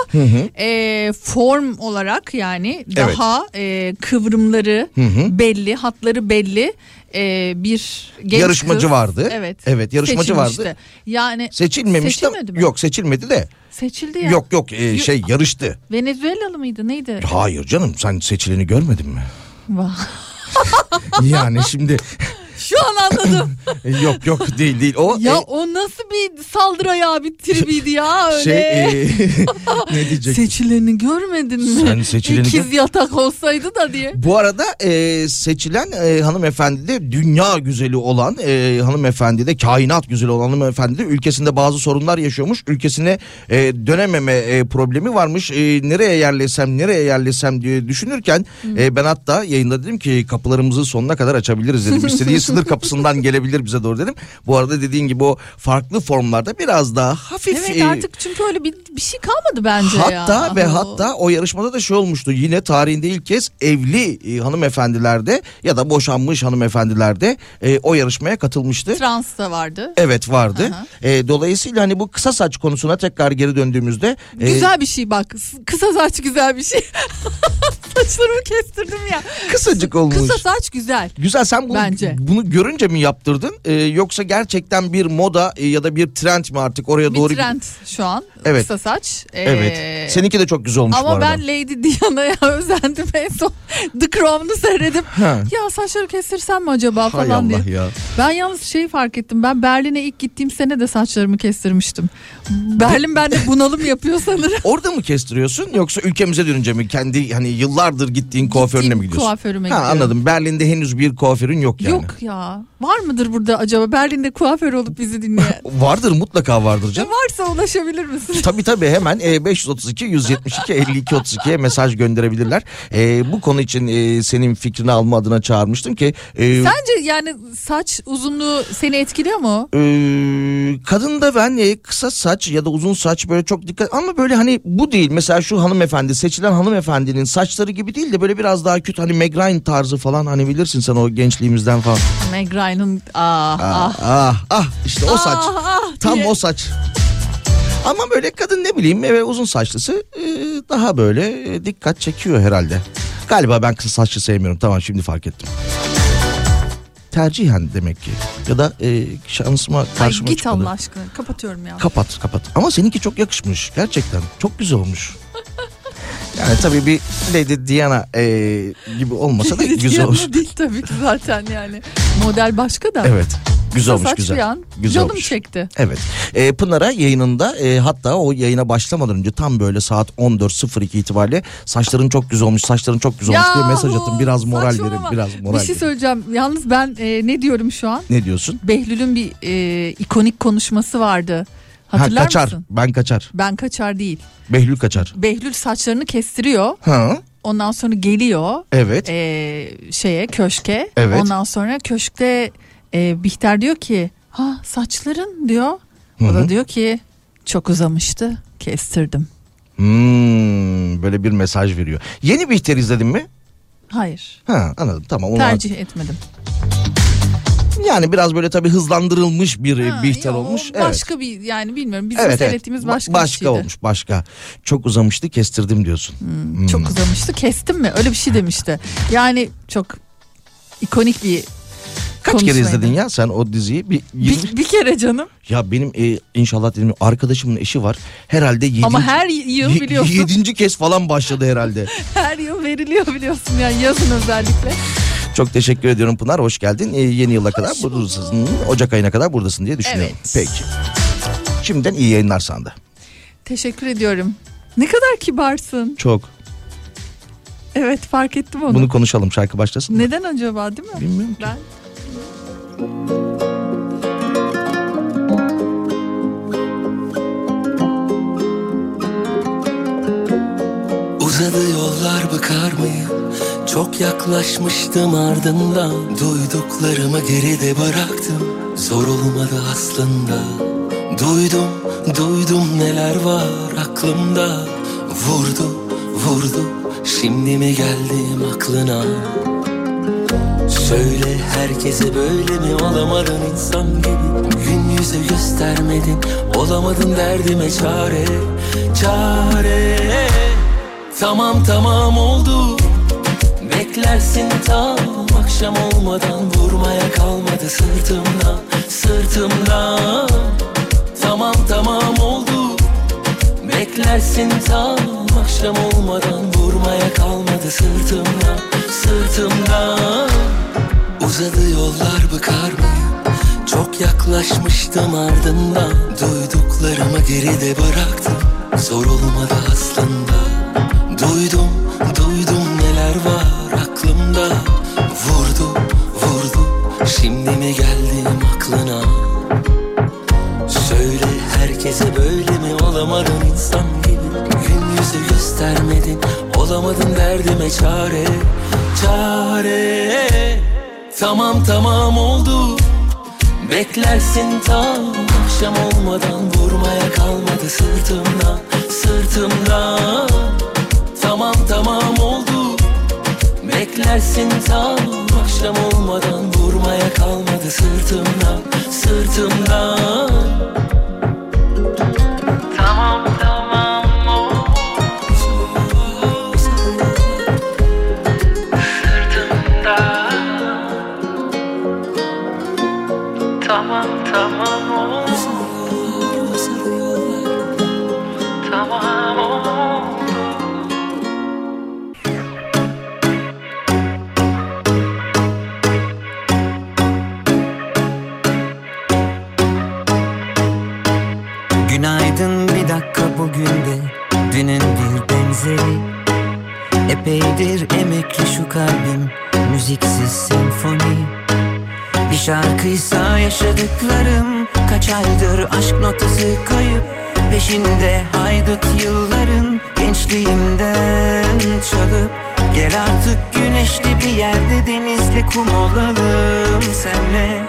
[SPEAKER 11] e, form olarak yani
[SPEAKER 2] Evet.
[SPEAKER 11] daha e, kıvrımları belli, hatları belli e, bir genç
[SPEAKER 2] Yarışmacı
[SPEAKER 11] kız,
[SPEAKER 2] vardı.
[SPEAKER 11] Evet.
[SPEAKER 2] Evet, yarışmacı vardı.
[SPEAKER 11] seçilmişti. Yani
[SPEAKER 2] Seçilmemiş de
[SPEAKER 11] Seçilmedi mi?
[SPEAKER 2] yok seçilmedi de
[SPEAKER 11] seçildi ya.
[SPEAKER 2] yok yok e, şey yarıştı.
[SPEAKER 11] Venezuelalı mıydı neydi?
[SPEAKER 2] Hayır canım sen seçileni görmedin mi?
[SPEAKER 11] Vah.
[SPEAKER 2] Yani şimdi
[SPEAKER 11] Şu an anladım.
[SPEAKER 2] yok yok değil değil o
[SPEAKER 11] ya
[SPEAKER 2] e,
[SPEAKER 11] o nasıl bir saldırı ayağı bir tribiydi ya öyle.
[SPEAKER 2] şey e, ne diyecek?
[SPEAKER 11] Seçileni görmedin mi?
[SPEAKER 2] Sen seçileni
[SPEAKER 11] İkiz yatak olsaydı da diye.
[SPEAKER 2] Bu arada e, seçilen e, hanımefendi de dünya güzeli olan e, hanımefendi de kainat güzeli olan hanımefendi de ülkesinde bazı sorunlar yaşıyormuş. Ülkesine e, dönememe e, problemi varmış. E, nereye yerleşsem nereye yerleşsem diye düşünürken e, ben hatta yayında dedim ki kapılarımızı sonuna kadar açabiliriz dedim. İstediği sınır kapısından gelebilir bize doğru dedim. Bu arada dediğin gibi o farklı formlarda biraz daha hafif
[SPEAKER 11] Evet
[SPEAKER 2] e,
[SPEAKER 11] artık çünkü öyle bir, bir şey kalmadı bence ya.
[SPEAKER 2] Hatta ve
[SPEAKER 11] O-
[SPEAKER 2] hatta o yarışmada da şey olmuştu. Yine tarihinde ilk kez evli e, hanımefendilerde ya da boşanmış hanımefendilerde e, o yarışmaya katılmıştı.
[SPEAKER 11] Trans da vardı.
[SPEAKER 2] Evet vardı.
[SPEAKER 11] Aha.
[SPEAKER 2] E, dolayısıyla hani bu kısa saç konusuna tekrar geri döndüğümüzde e,
[SPEAKER 11] Güzel bir şey bak. Kısa saç güzel bir şey. Saçlarımı kestirdim ya.
[SPEAKER 2] kısacık olmuş.
[SPEAKER 11] Kısa saç güzel.
[SPEAKER 2] Güzel sen bunu,
[SPEAKER 11] Bence.
[SPEAKER 2] bunu görünce mi yaptırdın E, yoksa gerçekten bir moda e, ya da bir trend mi artık oraya
[SPEAKER 11] Bir
[SPEAKER 2] doğru
[SPEAKER 11] trend şu an.
[SPEAKER 2] Evet.
[SPEAKER 11] Kısa saç. Ee,
[SPEAKER 2] Evet. Seninki de çok güzel olmuş bu
[SPEAKER 11] Ama ben Lady Diana'ya özendim en son. The Crown'u seyredip
[SPEAKER 2] Ha.
[SPEAKER 11] ya saçları kestirsem mi acaba
[SPEAKER 2] Hay
[SPEAKER 11] falan diye.
[SPEAKER 2] Allah ya.
[SPEAKER 11] Ben yalnız şey fark ettim. Ben Berlin'e ilk gittiğim sene de saçlarımı kestirmiştim. Berlin bende bunalım yapıyor sanırım.
[SPEAKER 2] Orada mı kestiriyorsun yoksa ülkemize dönünce mi kendi hani yıllardır gittiğin kuaförüne mi gidiyorsun?
[SPEAKER 11] kuaförüme
[SPEAKER 2] ha,
[SPEAKER 11] gidiyorum.
[SPEAKER 2] anladım. Berlin'de henüz bir kuaförün yok yani.
[SPEAKER 11] Yok ya. Var mıdır burada acaba Berlin'de kuaför olup bizi dinleyen?
[SPEAKER 2] Vardır mutlaka vardır canım.
[SPEAKER 11] Varsa ulaşabilir misin?
[SPEAKER 2] tabii tabii hemen e, 532 172 52 32'ye mesaj gönderebilirler. E, bu konu için e, senin fikrini alma adına çağırmıştım ki e,
[SPEAKER 11] Sence yani saç uzunluğu seni etkiliyor mu?
[SPEAKER 2] e, kadında ben e, kısa saç ya da uzun saç böyle çok dikkat ama böyle hani bu değil. Mesela şu hanımefendi seçilen hanımefendinin saçları gibi değil de böyle biraz daha kötü hani Meg Ryan tarzı falan hani bilirsin sen o gençliğimizden falan.
[SPEAKER 11] Meg Ryan'ın ah
[SPEAKER 2] Ah
[SPEAKER 11] ah.
[SPEAKER 2] ah, ah işte o saç.
[SPEAKER 11] Ah, ah
[SPEAKER 2] Tam
[SPEAKER 11] diye.
[SPEAKER 2] o saç. Ama böyle kadın ne bileyim eve uzun saçlısı e, daha böyle e, dikkat çekiyor herhalde. Galiba ben kısa saçlı sevmiyorum. Tamam şimdi fark ettim. Tercihen demek ki. Ya da e, şansıma
[SPEAKER 11] Ay
[SPEAKER 2] karşıma
[SPEAKER 11] git
[SPEAKER 2] çıkmadı.
[SPEAKER 11] Allah aşkına kapatıyorum ya.
[SPEAKER 2] Kapat kapat. Ama seninki çok yakışmış. Gerçekten. Çok güzel olmuş. Yani tabii bir Lady Diana e, gibi olmasa da güzel olmuş.
[SPEAKER 11] değil tabii ki zaten yani. Model başka da.
[SPEAKER 2] Evet. Güzel olmuş,
[SPEAKER 11] saç
[SPEAKER 2] güzel.
[SPEAKER 11] bir an.
[SPEAKER 2] Güzel
[SPEAKER 11] Canım
[SPEAKER 2] olmuş.
[SPEAKER 11] çekti.
[SPEAKER 2] Evet. Ee, Pınar'a yayınında e, hatta o yayına başlamadan önce tam böyle saat 14.02 itibariyle saçların çok güzel olmuş, saçların çok güzel olmuş diye mesaj attım. Biraz moral verin, biraz moral
[SPEAKER 11] Bir şey
[SPEAKER 2] verin.
[SPEAKER 11] söyleyeceğim. Yalnız ben e, ne diyorum şu an?
[SPEAKER 2] Ne diyorsun?
[SPEAKER 11] Behlül'ün bir e, ikonik konuşması vardı.
[SPEAKER 2] Ha,
[SPEAKER 11] Hatırlar
[SPEAKER 2] kaçar.
[SPEAKER 11] mısın?
[SPEAKER 2] Ben kaçar.
[SPEAKER 11] Ben kaçar değil.
[SPEAKER 2] Behlül kaçar.
[SPEAKER 11] Behlül saçlarını kestiriyor.
[SPEAKER 2] Ha.
[SPEAKER 11] Ondan sonra geliyor
[SPEAKER 2] Evet.
[SPEAKER 11] e, şeye köşke.
[SPEAKER 2] Evet.
[SPEAKER 11] Ondan sonra köşkte e, Bihter diyor ki ha saçların diyor. O
[SPEAKER 2] Hı
[SPEAKER 11] da diyor ki çok uzamıştı kestirdim.
[SPEAKER 2] Hmm, böyle bir mesaj veriyor. Yeni Bihter izledin mi?
[SPEAKER 11] Hayır
[SPEAKER 2] Ha anladım tamam.
[SPEAKER 11] Tercih etmedim.
[SPEAKER 2] Yani biraz böyle tabii hızlandırılmış bir e,
[SPEAKER 11] Ha,
[SPEAKER 2] Bihter
[SPEAKER 11] yo,
[SPEAKER 2] olmuş. Evet.
[SPEAKER 11] Başka bir yani bilmiyorum bizim
[SPEAKER 2] Evet, evet.
[SPEAKER 11] seyrettiğimiz
[SPEAKER 2] Ba-
[SPEAKER 11] başka,
[SPEAKER 2] başka
[SPEAKER 11] şeydi.
[SPEAKER 2] olmuş başka. Çok uzamıştı kestirdim diyorsun. Hmm.
[SPEAKER 11] Çok uzamıştı kestim mi öyle bir şey demişti. Yani çok ikonik bir
[SPEAKER 2] Kaç kere izledin ya sen o diziyi? Bir, yirmi-
[SPEAKER 11] Bir, bir kere canım
[SPEAKER 2] Ya benim e, inşallah dedim arkadaşımın eşi var. Herhalde yedinci,
[SPEAKER 11] ama her yıl biliyorsun
[SPEAKER 2] yedinci kez falan başladı herhalde.
[SPEAKER 11] her yıl veriliyor biliyorsun yani yazın özellikle.
[SPEAKER 2] Çok teşekkür ediyorum Pınar. Hoş geldin. E, yeni yıla kadar buradasın. Ocak ayına kadar buradasın diye düşünüyorum.
[SPEAKER 11] Evet.
[SPEAKER 2] Peki. Şimdiden iyi yayınlar sana da.
[SPEAKER 11] Teşekkür ediyorum. Ne kadar kibarsın.
[SPEAKER 2] Çok.
[SPEAKER 11] Evet fark ettim onu.
[SPEAKER 2] Bunu konuşalım şarkı başlasın. mı?
[SPEAKER 11] Neden acaba değil mi?
[SPEAKER 2] Bilmiyorum ki.
[SPEAKER 11] Ben
[SPEAKER 12] Uzadı yollar bıkar mıyım? Çok yaklaşmıştım ardından Duyduklarımı geride bıraktım. Zor olmadı aslında. Duydum, duydum neler var aklımda. Vurdu, vurdu Şimdi mi geldim aklına? Söyle herkese böyle mi olamadın insan gibi? Gün yüzü göstermedin Olamadın derdime çare Çare. Tamam tamam oldu Beklersin tam akşam olmadan Vurmaya kalmadı sırtımdan Sırtımdan Tamam tamam oldu. Beklersin tam akşam olmadan Vurmaya kalmadı sırtımdan Sırtımdan Uzadı yollar bıkar mıyım? Çok yaklaşmıştım ardından. Duyduklarımı geride bıraktım. Zor olmadı aslında. Duydum, duydum neler var aklımda Vurdu, vurdu. Şimdi mi geldim aklına? Söyle herkese böyle mi? Olamadın insan gibi. Gün yüzü göstermedin Olamadın derdime çare. Çare. Tamam tamam oldu. Beklersin tam akşam olmadan. Vurmaya kalmadı sırtımdan Sırtımdan. Tamam tamam oldu Beklersin tam akşam olmadan Vurmaya kalmadı sırtımdan Sırtımdan Tamam tamam Tamam tamam Tamam
[SPEAKER 3] yaşadıklarım Kaç aydır aşk notası kayıp. Peşinde haydut yılların Gençliğimden çalıp. Gel artık güneşli bir yerde Denizli kum olalım senle.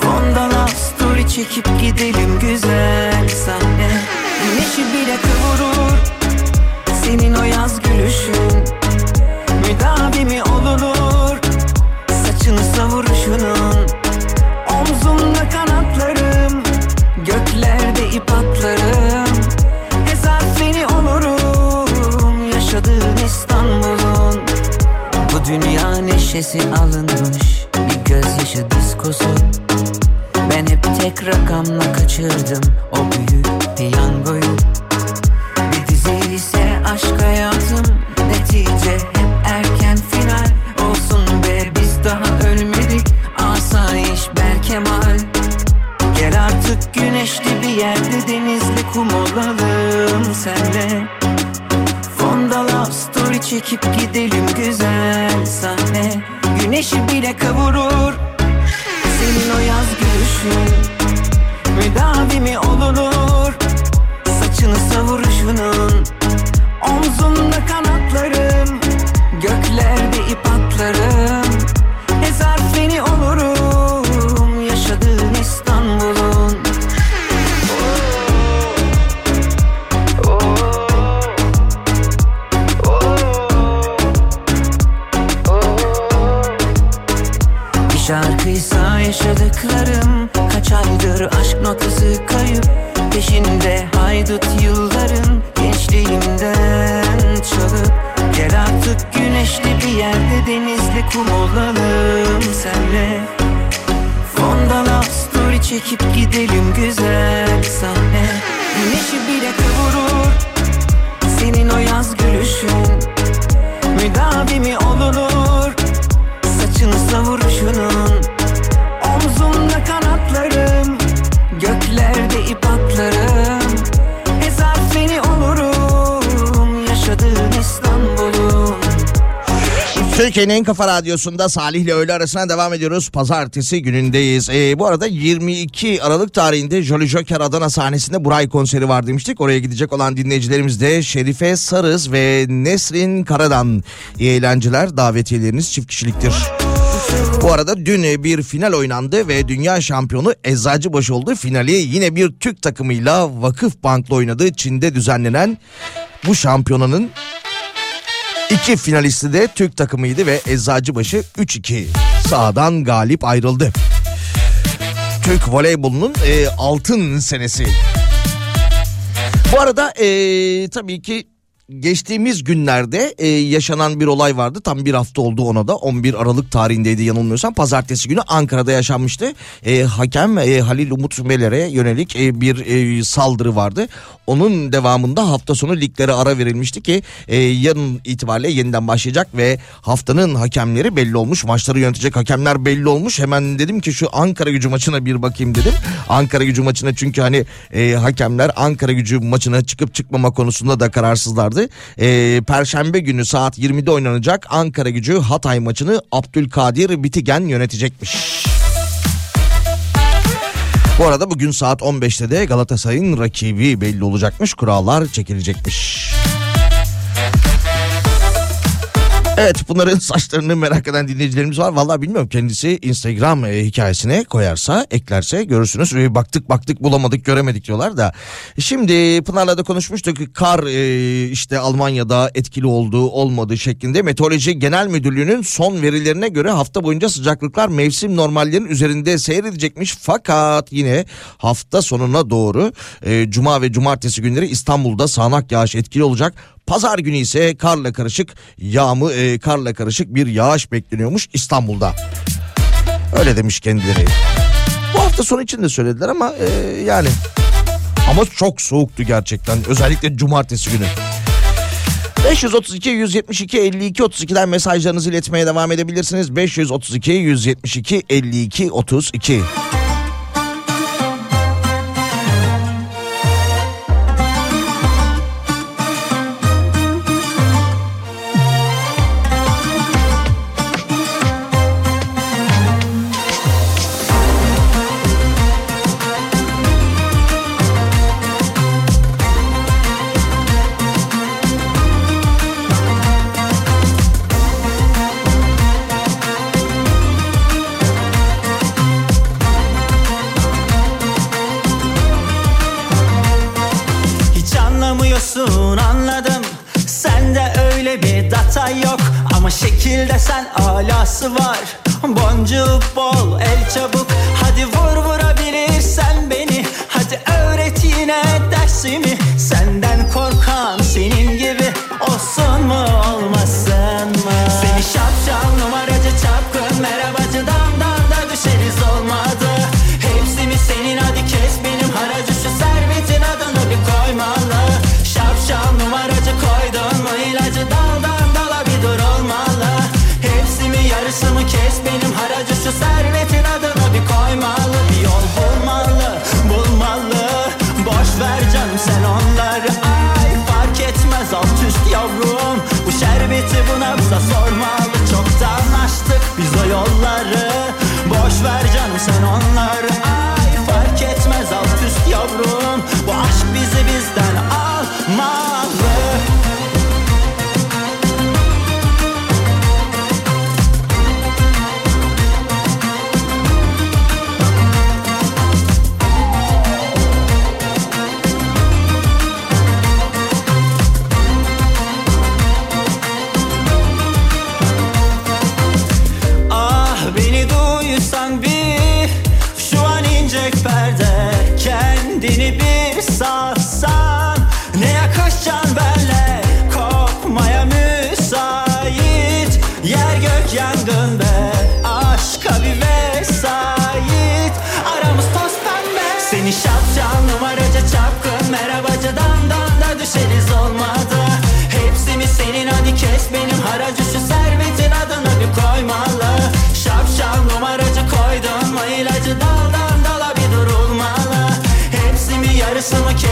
[SPEAKER 3] Fonda love story çekip gidelim güzel sahne. Güneşi bile kıvırır Senin o yaz gülüşün. Müdavimi olunur Saçını savuruşunun Omzumda kanatlarım Göklerde ip atlarım. Ezafeni olurum Yaşadığın İstanbul'un. Bu dünya neşesi alınmış Bir gözyaşı diskosu. Ben hep tek rakamla kaçırdım O büyük piyangoyu. Bir dizi ise aşk hayatım yerde denizli kum olalım senle. Fonda love story çekip gidelim güzel sahne Güneşi bile kavurur Senin o yaz gülüşün. Müdavi mi olunur Saçını savuruşunun senle Fonda love story çekip gidelim güzel sahne. Güneşi bile kavurur Senin o yaz gülüşün. Müdavi mi olunur Saçını savuruşunun Omzumda kanatlarım Göklerde ip
[SPEAKER 2] Türkiye'nin en kafa radyosunda Salih ile öğle arasına devam ediyoruz. Pazartesi günündeyiz. Ee, bu arada 22 Aralık tarihinde Jolly Joker Adana sahnesinde Buray konseri var demiştik. Oraya gidecek olan dinleyicilerimiz de Şerife Sarız ve Nesrin Karadan. İyi eğlenceler davetiyeleriniz çift kişiliktir. Bu arada dün bir final oynandı ve dünya şampiyonu Eczacıbaşı oldu. Finali yine bir Türk takımıyla Vakıf Bank'la oynadı. Çin'de düzenlenen bu şampiyonanın İki finalisti de Türk takımıydı ve Eczacıbaşı 3-2 sahadan galip ayrıldı. Türk voleybolunun e, altın senesi. Bu arada e, tabii ki geçtiğimiz günlerde e, yaşanan bir olay vardı. Tam bir hafta oldu ona da 11 Aralık tarihindeydi yanılmıyorsam. Pazartesi günü Ankara'da yaşanmıştı. E, hakem e, Halil Umut Meler'e yönelik e, bir e, saldırı vardı. Onun devamında hafta sonu liglere ara verilmişti ki e, yarın itibariyle yeniden başlayacak ve haftanın hakemleri belli olmuş. Maçları yönetecek hakemler belli olmuş. Hemen dedim ki şu Ankara gücü maçına bir bakayım dedim. Ankara gücü maçına çünkü hani e, hakemler Ankara gücü maçına çıkıp çıkmama konusunda da kararsızlardı. E, Perşembe günü saat 20'de oynanacak Ankara gücü Hatay maçını Abdülkadir Bitigen yönetecekmiş. Bu arada bugün saat 15'te de Galatasaray'ın rakibi belli olacakmış. Kurallar çekilecekmiş. Evet bunların saçlarını merak eden dinleyicilerimiz var. Vallahi bilmiyorum kendisi Instagram e, hikayesine koyarsa eklerse görürsünüz. E, baktık baktık bulamadık göremedik diyorlar da. Şimdi Pınar'la da konuşmuştuk. Kar e, işte Almanya'da etkili olduğu olmadığı şeklinde. Meteoroloji Genel Müdürlüğü'nün son verilerine göre hafta boyunca sıcaklıklar mevsim normallerinin üzerinde seyredecekmiş. Fakat yine hafta sonuna doğru Cuma ve Cumartesi günleri İstanbul'da sağanak yağış etkili olacak. Pazar günü ise karla karışık yağmı e, karla karışık bir yağış bekleniyormuş İstanbul'da. Öyle demiş kendileri. Bu hafta sonu için de söylediler ama e, yani ama çok soğuktu gerçekten özellikle cumartesi günü. 532 172 52 32'den mesajlarınızı iletmeye devam edebilirsiniz. 532 172 52 32.
[SPEAKER 13] survive.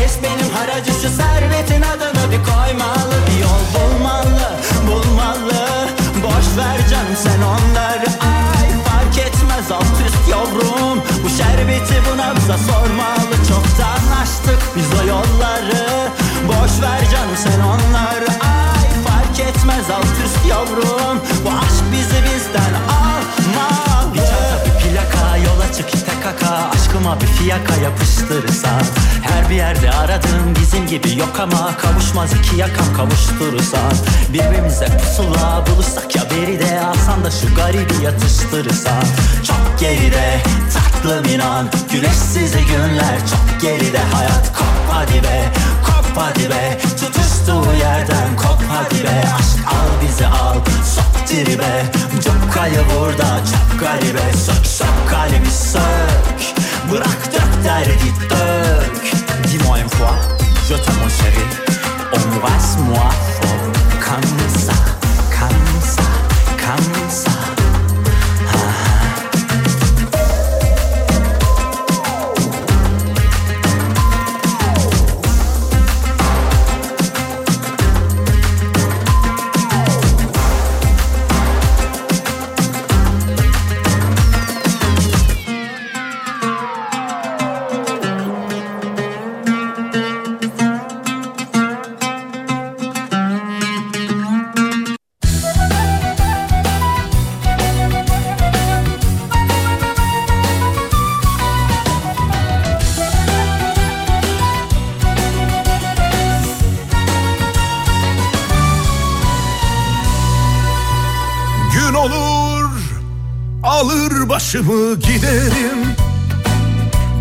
[SPEAKER 13] Yarısı mı kes benim haracı Şu servetin adını bir koymalı. Bir yol bulmalı bulmalı. Boş ver canım sen onları Ay. Fark etmez alt üst yavrum. Bu şerbeti bu nabza sormalı. Çoktan açtık biz o yolları. Boş ver canım sen onları Ay. Fark etmez alt üst yavrum tek Aşkıma bir fiyaka yapıştırırsan Her bir yerde aradığım bizim gibi yok ama Kavuşmaz iki yakam kavuşturursan Birbirimize pusula bulursak ya beride Alsan da şu garibi yatıştırırsan Çok geride tatlım inan Güneşsiz günler. Çok geride Hayat kop hadi be kop hadi be Tutuştuğu yerden. Kop hadi be Aşk al bizi al. Sok dibe Çok kayı burada çok garibe Sök sök kalemi sök. Bırak dök derdi dök. Dis-moi une fois Je t'aime mon chéri. Embrasse-moi fort. Comme ça Comme ça Comme ça
[SPEAKER 14] başımı giderim.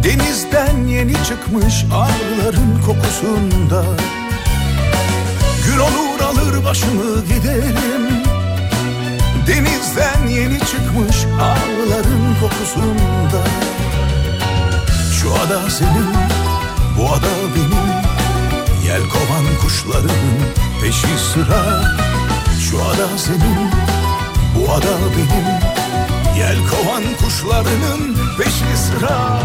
[SPEAKER 14] Denizden yeni çıkmış ağların kokusunda. Gün olur alır başımı giderim. Denizden yeni çıkmış ağların kokusunda. Şu ada senin, bu ada benim. Yelkovan kuşlarının peşi sıra. Şu ada senin, bu ada benim Yelkovan kuşlarının peşi sıra.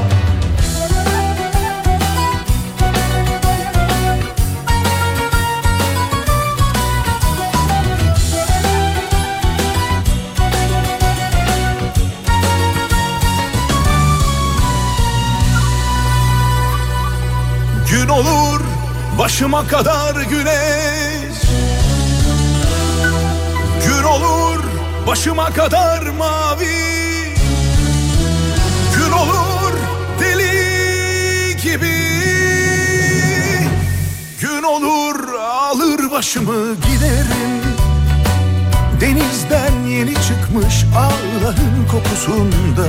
[SPEAKER 14] Gün olur başıma kadar güneş. Gün olur başıma kadar mavi. Gün olur deli gibi. Gün olur alır başımı giderim. Denizden yeni çıkmış ağların kokusunda.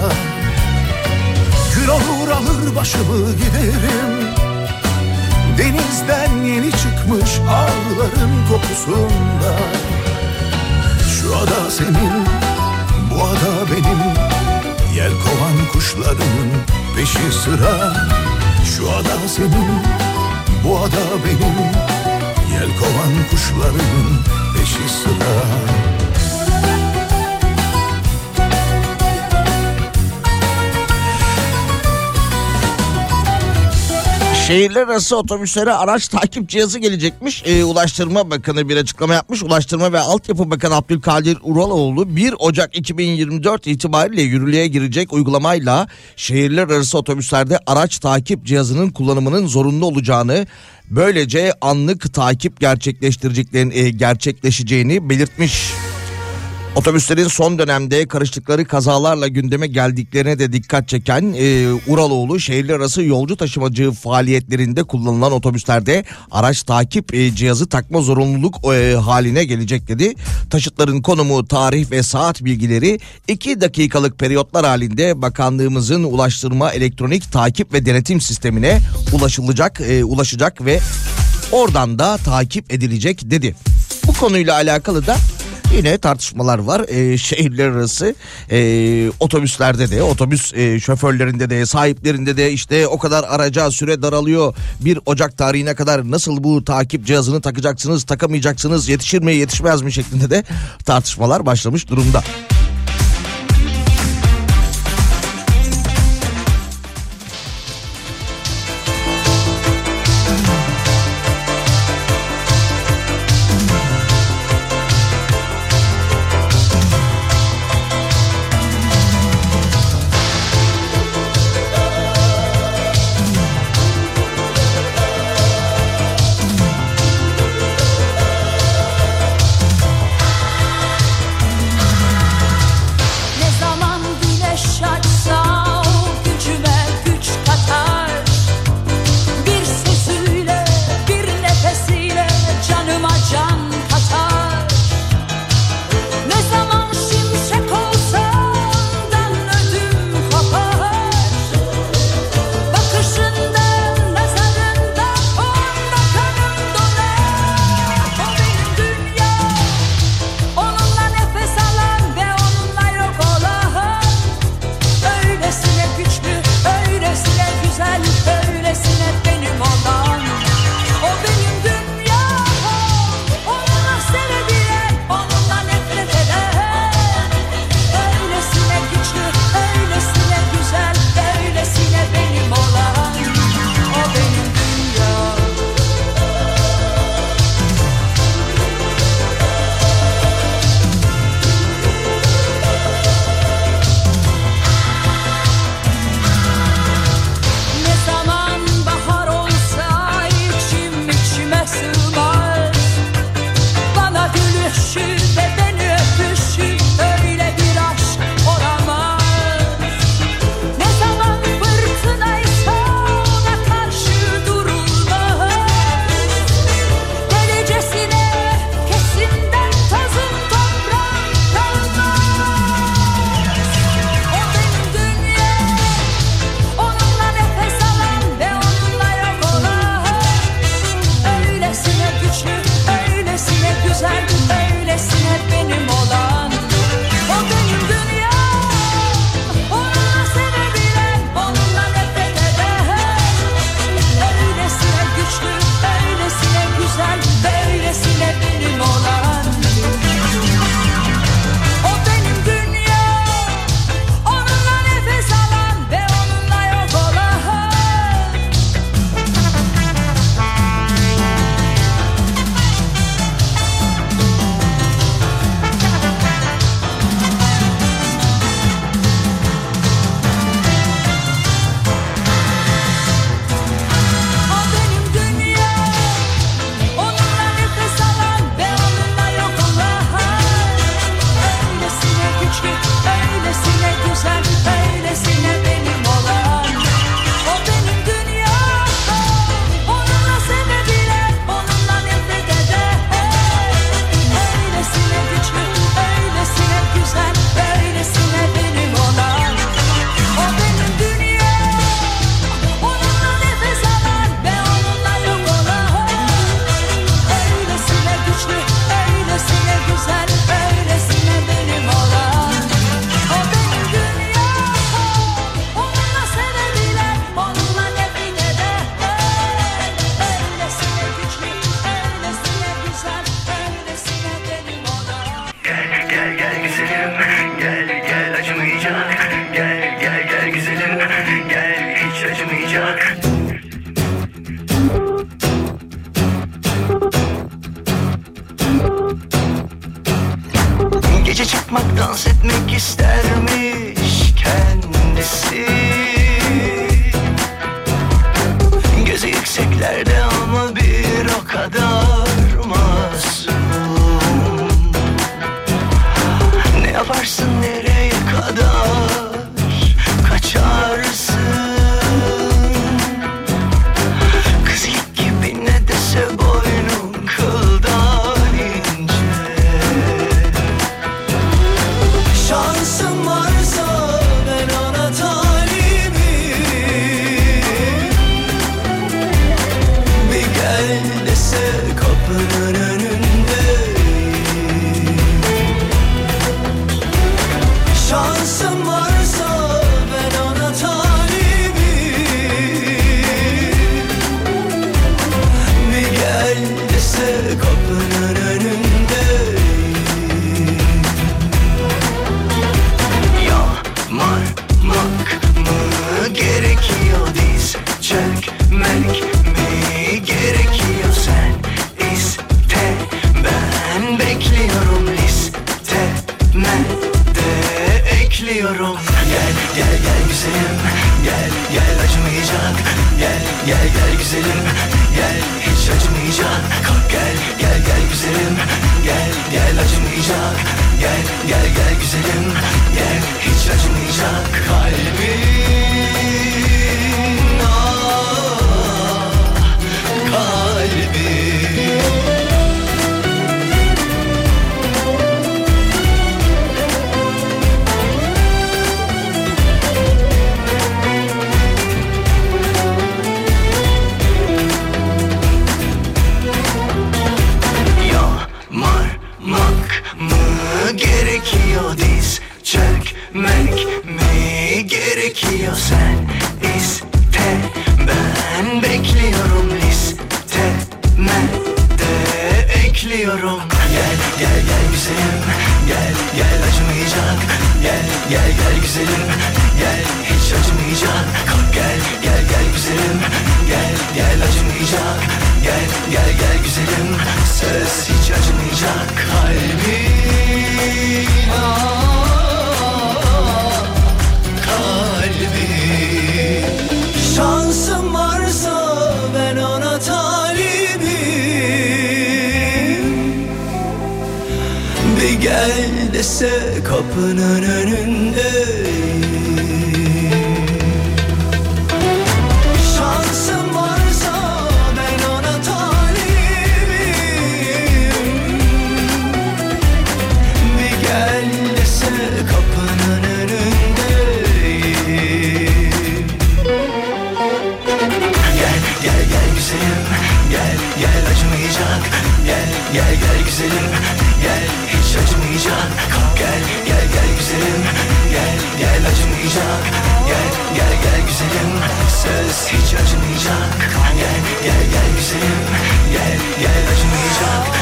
[SPEAKER 14] Gün olur alır başımı giderim. Denizden yeni çıkmış ağların kokusunda ada senin, bu ada benim. Yelkovan kuşlarının peşi sıra. Şu ada senin, bu ada benim. Yelkovan kuşlarının peşi sıra
[SPEAKER 2] Şehirler arası otobüslere araç takip cihazı gelecekmiş. Ee, Ulaştırma Bakanı bir açıklama yapmış. Ulaştırma ve Altyapı Bakanı Abdülkadir Uraloğlu 1 Ocak 2024 itibariyle yürürlüğe girecek uygulamayla şehirler arası otobüslerde araç takip cihazının kullanımının zorunlu olacağını böylece anlık takip gerçekleştireceklerini e, gerçekleşeceğini belirtmiş.
[SPEAKER 4] Otobüslerin son dönemde karıştıkları kazalarla gündeme geldiklerine de dikkat çeken e, Uraloğlu şehirler arası yolcu taşımacı faaliyetlerinde kullanılan otobüslerde araç takip e, cihazı takma zorunluluk e, haline gelecek dedi. Taşıtların konumu, tarih ve saat bilgileri 2 dakikalık periyotlar halinde bakanlığımızın ulaştırma elektronik takip ve denetim sistemine ulaşılacak, e, ulaşacak ve oradan da takip edilecek dedi. Bu konuyla alakalı da yine tartışmalar var e, şehirler arası e, otobüslerde de otobüs e, şoförlerinde de sahiplerinde de işte o kadar araca süre daralıyor. 1 Ocak tarihine kadar nasıl bu takip cihazını takacaksınız takamayacaksınız yetişir mi yetişmez mi şeklinde de tartışmalar başlamış durumda.
[SPEAKER 6] Kolay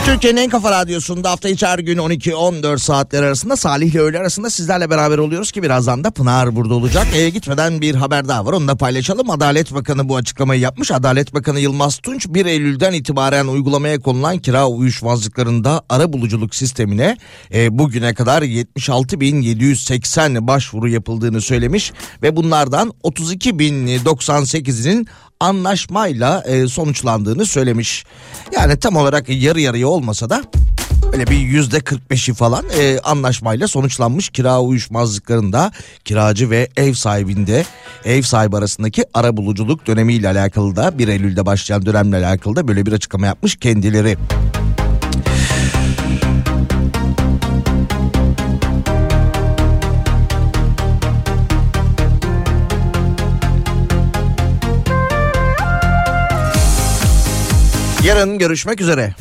[SPEAKER 2] Türkiye'nin en kafa radyosunda hafta içi her gün 12-14 saatler arasında Salih ile öğle arasında sizlerle beraber oluyoruz ki birazdan da Pınar burada olacak. Eve gitmeden bir haber daha var onu da paylaşalım. Adalet Bakanı bu açıklamayı yapmış. Adalet Bakanı Yılmaz Tunç 1 Eylül'den itibaren uygulamaya konulan kira uyuşmazlıklarında ara buluculuk sistemine e, bugüne kadar 76.780 başvuru yapıldığını söylemiş. Ve bunlardan 32.098'inin anlaşmayla e, sonuçlandığını söylemiş. Yani tam olarak yarı yarıya olmasa da öyle bir yüzde 45'i falan e, anlaşmayla sonuçlanmış kira uyuşmazlıklarında kiracı ve ev sahibinde ev sahibi arasındaki ara buluculuk dönemiyle alakalı da 1 Eylül'de başlayan dönemle alakalı da böyle bir açıklama yapmış kendileri. Yarın görüşmek üzere.